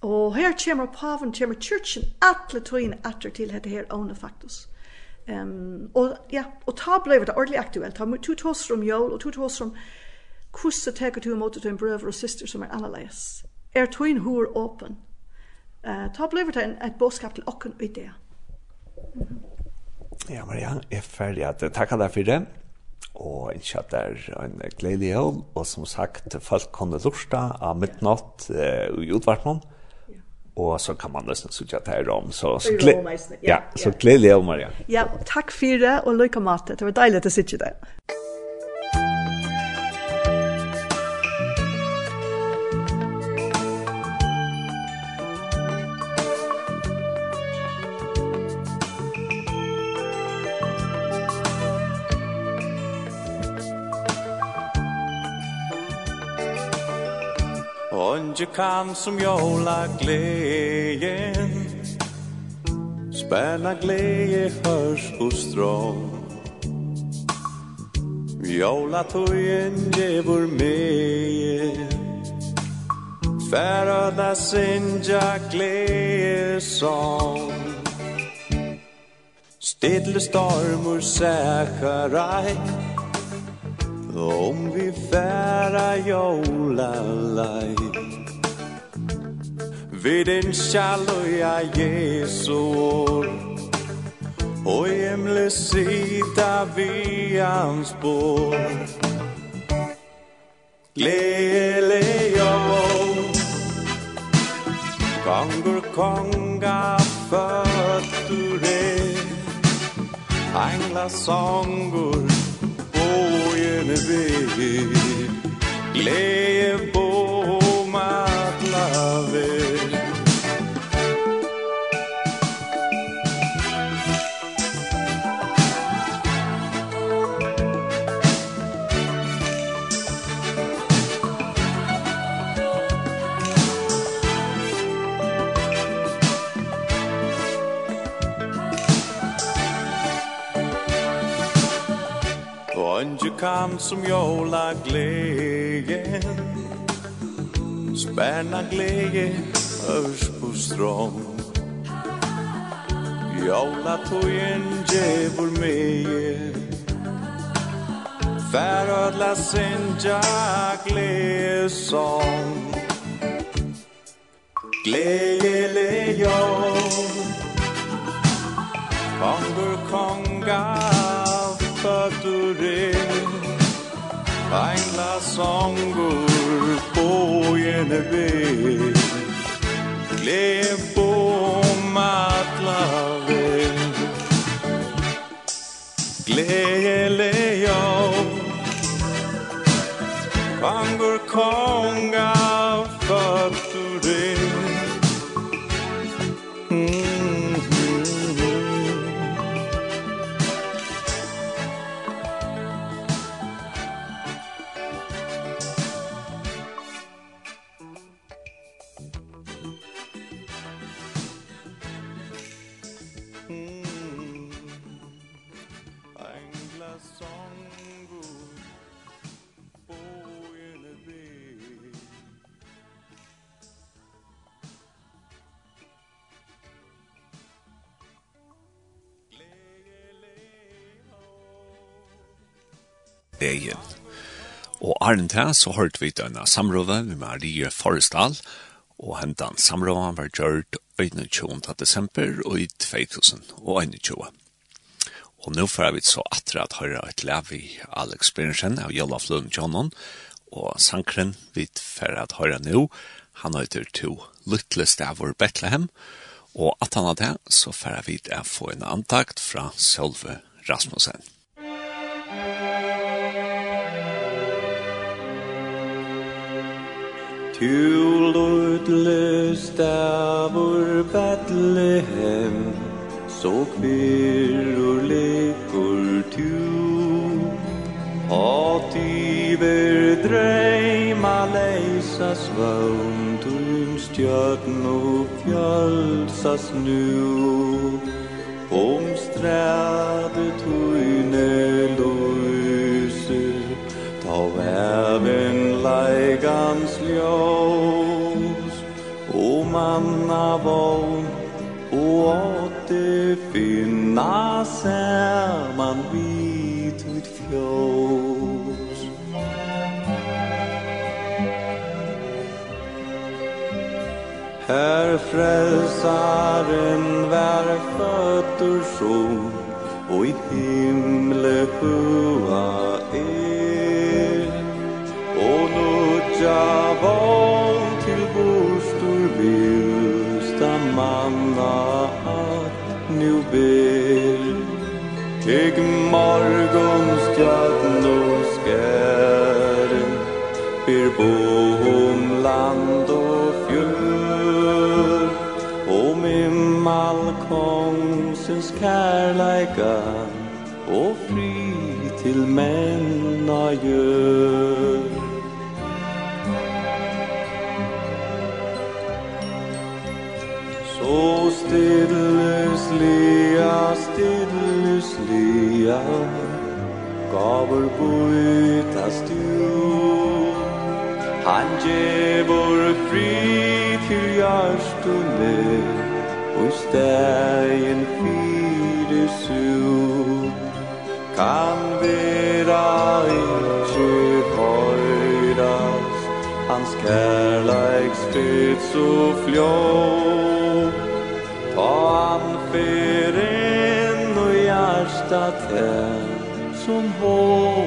Speaker 2: Og her kommer paven, kommer kyrkjen, atle tøyne atter til dette her åne faktisk. Um, og ja, og ta blei det ordentlig aktuelt. Ta to tås om jól, og to tås om hvordan teker du imot til en brøver og syster som er annerledes. Er tøyne hår åpen? Eh, ta blivit det ett boskap till och en idé.
Speaker 1: Ja, Maria, jag är färdig att tacka dig för det. Og en at det er en gledelig jøl, og som sagt, folk kunne lorsta av midnatt eh, i utvartmån, og så kan man nesten sitte at det er om. Så, så, gle ja, så gledelig jøl, Maria.
Speaker 2: Ja, takk for det, og lykke med det. Det var deilig å sitte der.
Speaker 3: inte kan som jola glejen Spänna gleje hörs hos strån. Jola tojen djevor Færa da sinja gleje sång Stedle stormur säkarai Om vi færa jola lai Vid din shalloya Jesu ord. Og himle sida vi hans bor Lele jo Kongur konga fötture Angla songur Bojene vi Gleje bo matla vi kom som jola glädje Spärna glädje örs på strång Jola tojen djevor meie Färödla sin glädje sång Glädje le jag Kongur kongar fatture Ein glas ongur på jene ve Glem på matla ve Glele jo Kongur
Speaker 1: kongar Arne til så hørte vi denne samrådet med Marie Forrestal, og hentan samrådet var gjørt 21. desember og i 2021. Og nå får vi så atre at høre et lev i Alex Berensen av Jolaf Lund Johnon, og sankren vi får at høre nå, han heter to Lytle Stavur Bethlehem, og at han har det, så får vi få en antakt fra Sølve Rasmussen.
Speaker 3: Tu lutles davur Bethlehem So kvirur lekur tu. Hat iver dreima leisa svönd Tum stjörn og fjölsas nu Om stræde tuine løyser Ta væven leigans ljós O manna vogn O åtte finna saman vit ut fjós. Her frelsaren vær fötter sjón Og i himle hua er Gja von til bostur vilsta manna at nu ber. Teg morgons stjadnor skæren Ber bo om land og fjör. Og immal kongsens kærleika Og fri til menna gjør O stidlus lia, stidlus lia Gavar buitas du Han djevor fri til jarstune Og stegin fyrir su Kan vera ikkje høyrast Hans kærleiks fyrt så fljóð Släpper inn og hjärsta är som
Speaker 4: hår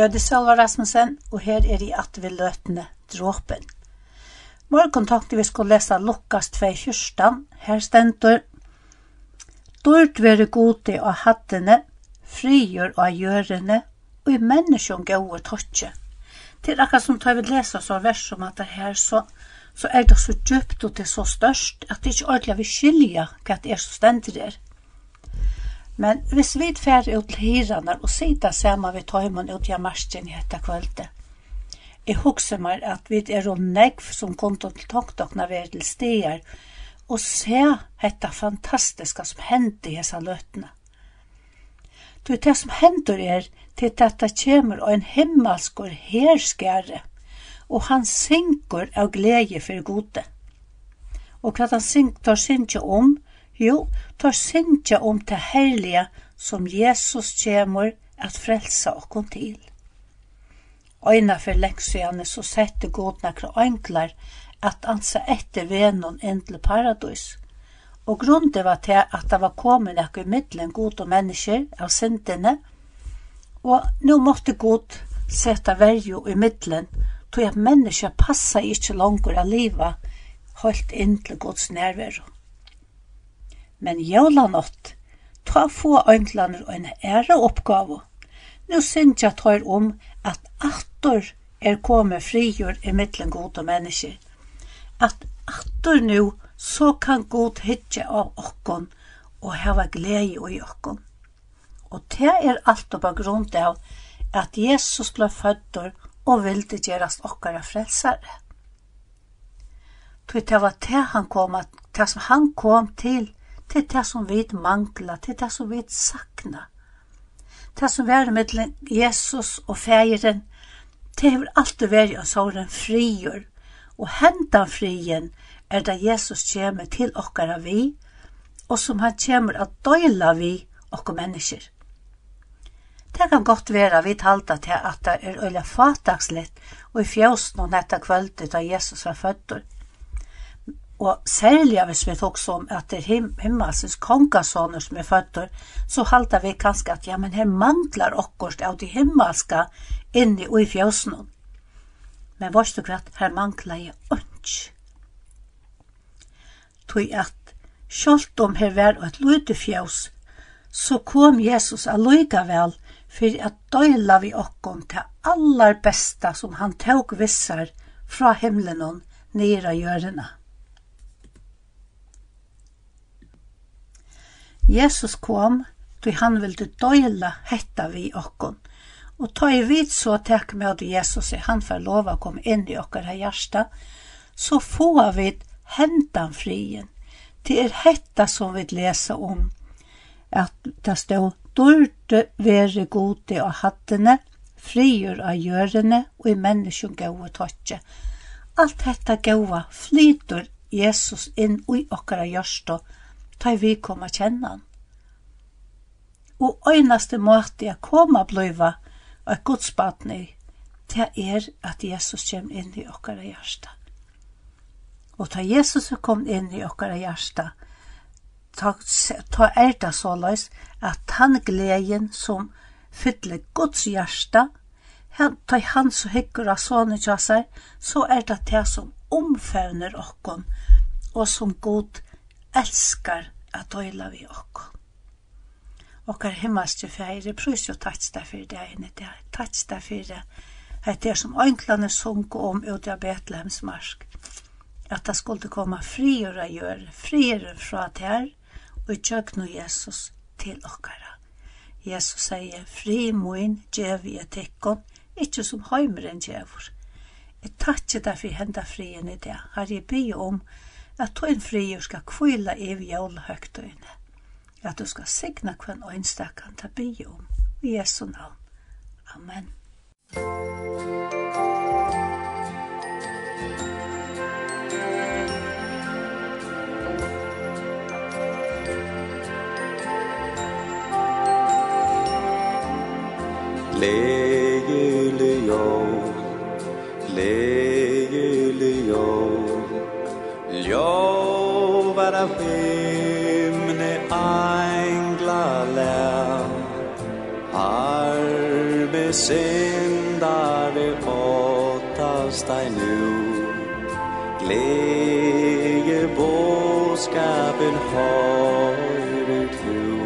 Speaker 4: Ødesalva Rasmussen, og her er i at vi lötne dråpen. Morgon kontakt vi skulle läsa Lukas 2.14. Her stendur Dort vere gode av hattene, frigjør av gjørene, og i menneskjom gode tåtje. Til akkurat som tar vi lesa så vers som at det her så, så er det så djupt og det er så størst at det ikke ordentlig vil skilja hva det er som stender der. Men hvis vi fer ut til hiranar og sita sama vi tøymon ut i marsjen i etta kvölde. Jeg hugser meg at vi er og negv som kom til toktokna vi til stier og se hetta fantastiska som hendte i hessa løtene. Du, det som hender er til dette kommer og en himmelskur herskare, og han synker av glede for gode. Og hva han synker, tar synker om, Jo, tar syndja om det herlige som Jesus kommer at frelsa okkon til. Øyna for lengsjane så sette god nakra enklar at ansa etter venon endle paradis. Og grunden var til at det var kommet nekko i middelen god og mennesker av syndene, og nå måtte god sette verjo i middelen, tog at mennesker passa ikkje langer av livet, holdt inn til gods nærværo men jævlanått, ta få øyndlaner og en ære oppgave. Nå synes jeg tar om at attor er kommet frigjør i mittlen god og menneske. At attor nå så kan god hitje av okkon og hava glede i okkon. Og det er alt og på grunn av at Jesus ble født og ville gjerast okkara frelsare. Tog det var det han kom, at, det som han kom til, til det som vi mangla, til det som vi sakna. Det som var mellom Jesus og feiren, det har alltid vært av sånn frigjør, og hendan frien er da Jesus kommer til okkara vi, og som han kommer at døyla vi okkar mennesker. Det kan godt være vi talte til at det er øyla fatakslitt og i fjøsten og netta kvöldet da Jesus var født Og særlig hvis vi tok som at det er him himmelsens kongasåner som er føtter, så halte vi kanskje at ja, men her manglar okkurst av de himmelska inni og i fjøsene. Men vårt du kvart, her manglar jeg ønsk. Tog at sjølt om her var et lydig fjøs, så kom Jesus allikevel for at døyla vi okkom til aller besta som han tåg vissar fra himmelen nere av. Jesus kom, då han ville døyla hetta vi okkon. Og ta i vid så takk med at Jesus er han for lov å komme inn i okkar her hjärsta, så får vi hentan frien. Det er hetta som vi lesa om, at det stod dørte være gode og hattene, frigjør av gjørene og i menneskjøn gode tåtje. Alt hetta gode flyter Jesus inn i okkara hjärsta, og ta vi koma kjennan. Og øynaste måte jeg koma bløyva og et godsbatni, det er at Jesus kjem inn i okkara hjarta. Og ta Jesus er kom inn i okkara hjarta, ta, ta er det såleis at han gleden som fyller Guds hjarta, han, ta han så hykker av sånne kjassar, så er det det som omfevner okkon, og som god elskar at døyla vi okko. Okkar himmelske fære, prøys jo tattsta for det ene, det er tattsta fyrir det er som øynklane sunk om ut av Betlehems marsk. At det skulle komme frigjøre gjøre, frigjøre fra ter, og tjøkno Jesus til okkara. Jesus sier, fri moin djev i etikkon, ikkje som heimeren djevor. Jeg tatt ikke derfor henda frien i det. Her jeg byr om, at at tøyn friur skal kvila evi jólahøgtøyne, at du skal signa kvann øynstakan ta by om, i Jesu navn. Amen.
Speaker 3: Leve lär av himne ne anglaler har besindare åttas dig nu Glädje båskapen har ut tro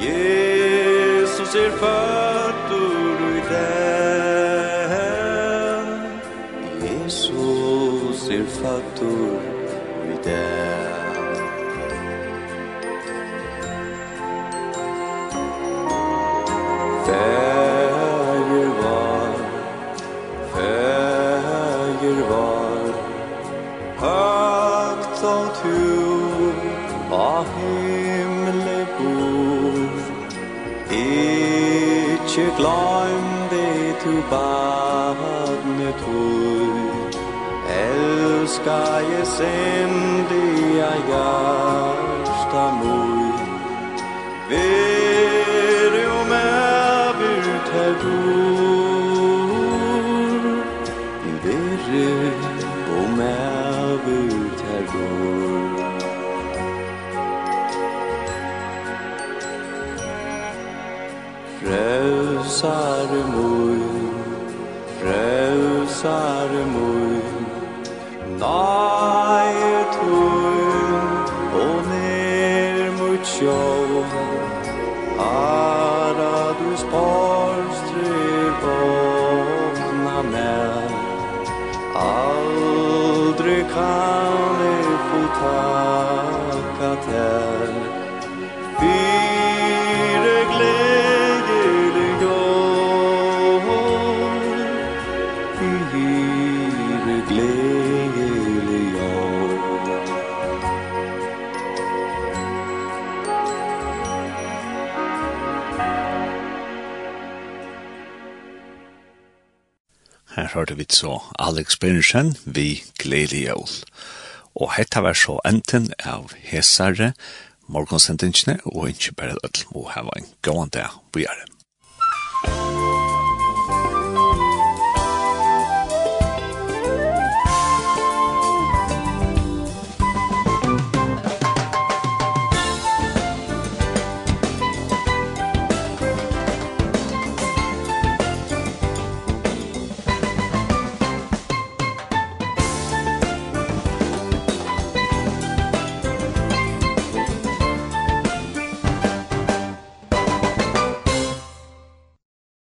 Speaker 3: Jesus er fötter i den Jesus er fötter i den barnet ud Elskar jeg sem det jeg hjärsta mod Ver jo mer ut her du Ver jo mer ut her du Frelsar mor frelsare mun Nei tun og ner mot sjån Ara du sparstri vågna med Aldri kan jeg få takka til
Speaker 1: hørte vi så Alex Bernsen, vi gleder jævl. Og hette var så enten av hesare, morgonsendingene, og ikke bare at må hava en gående vi er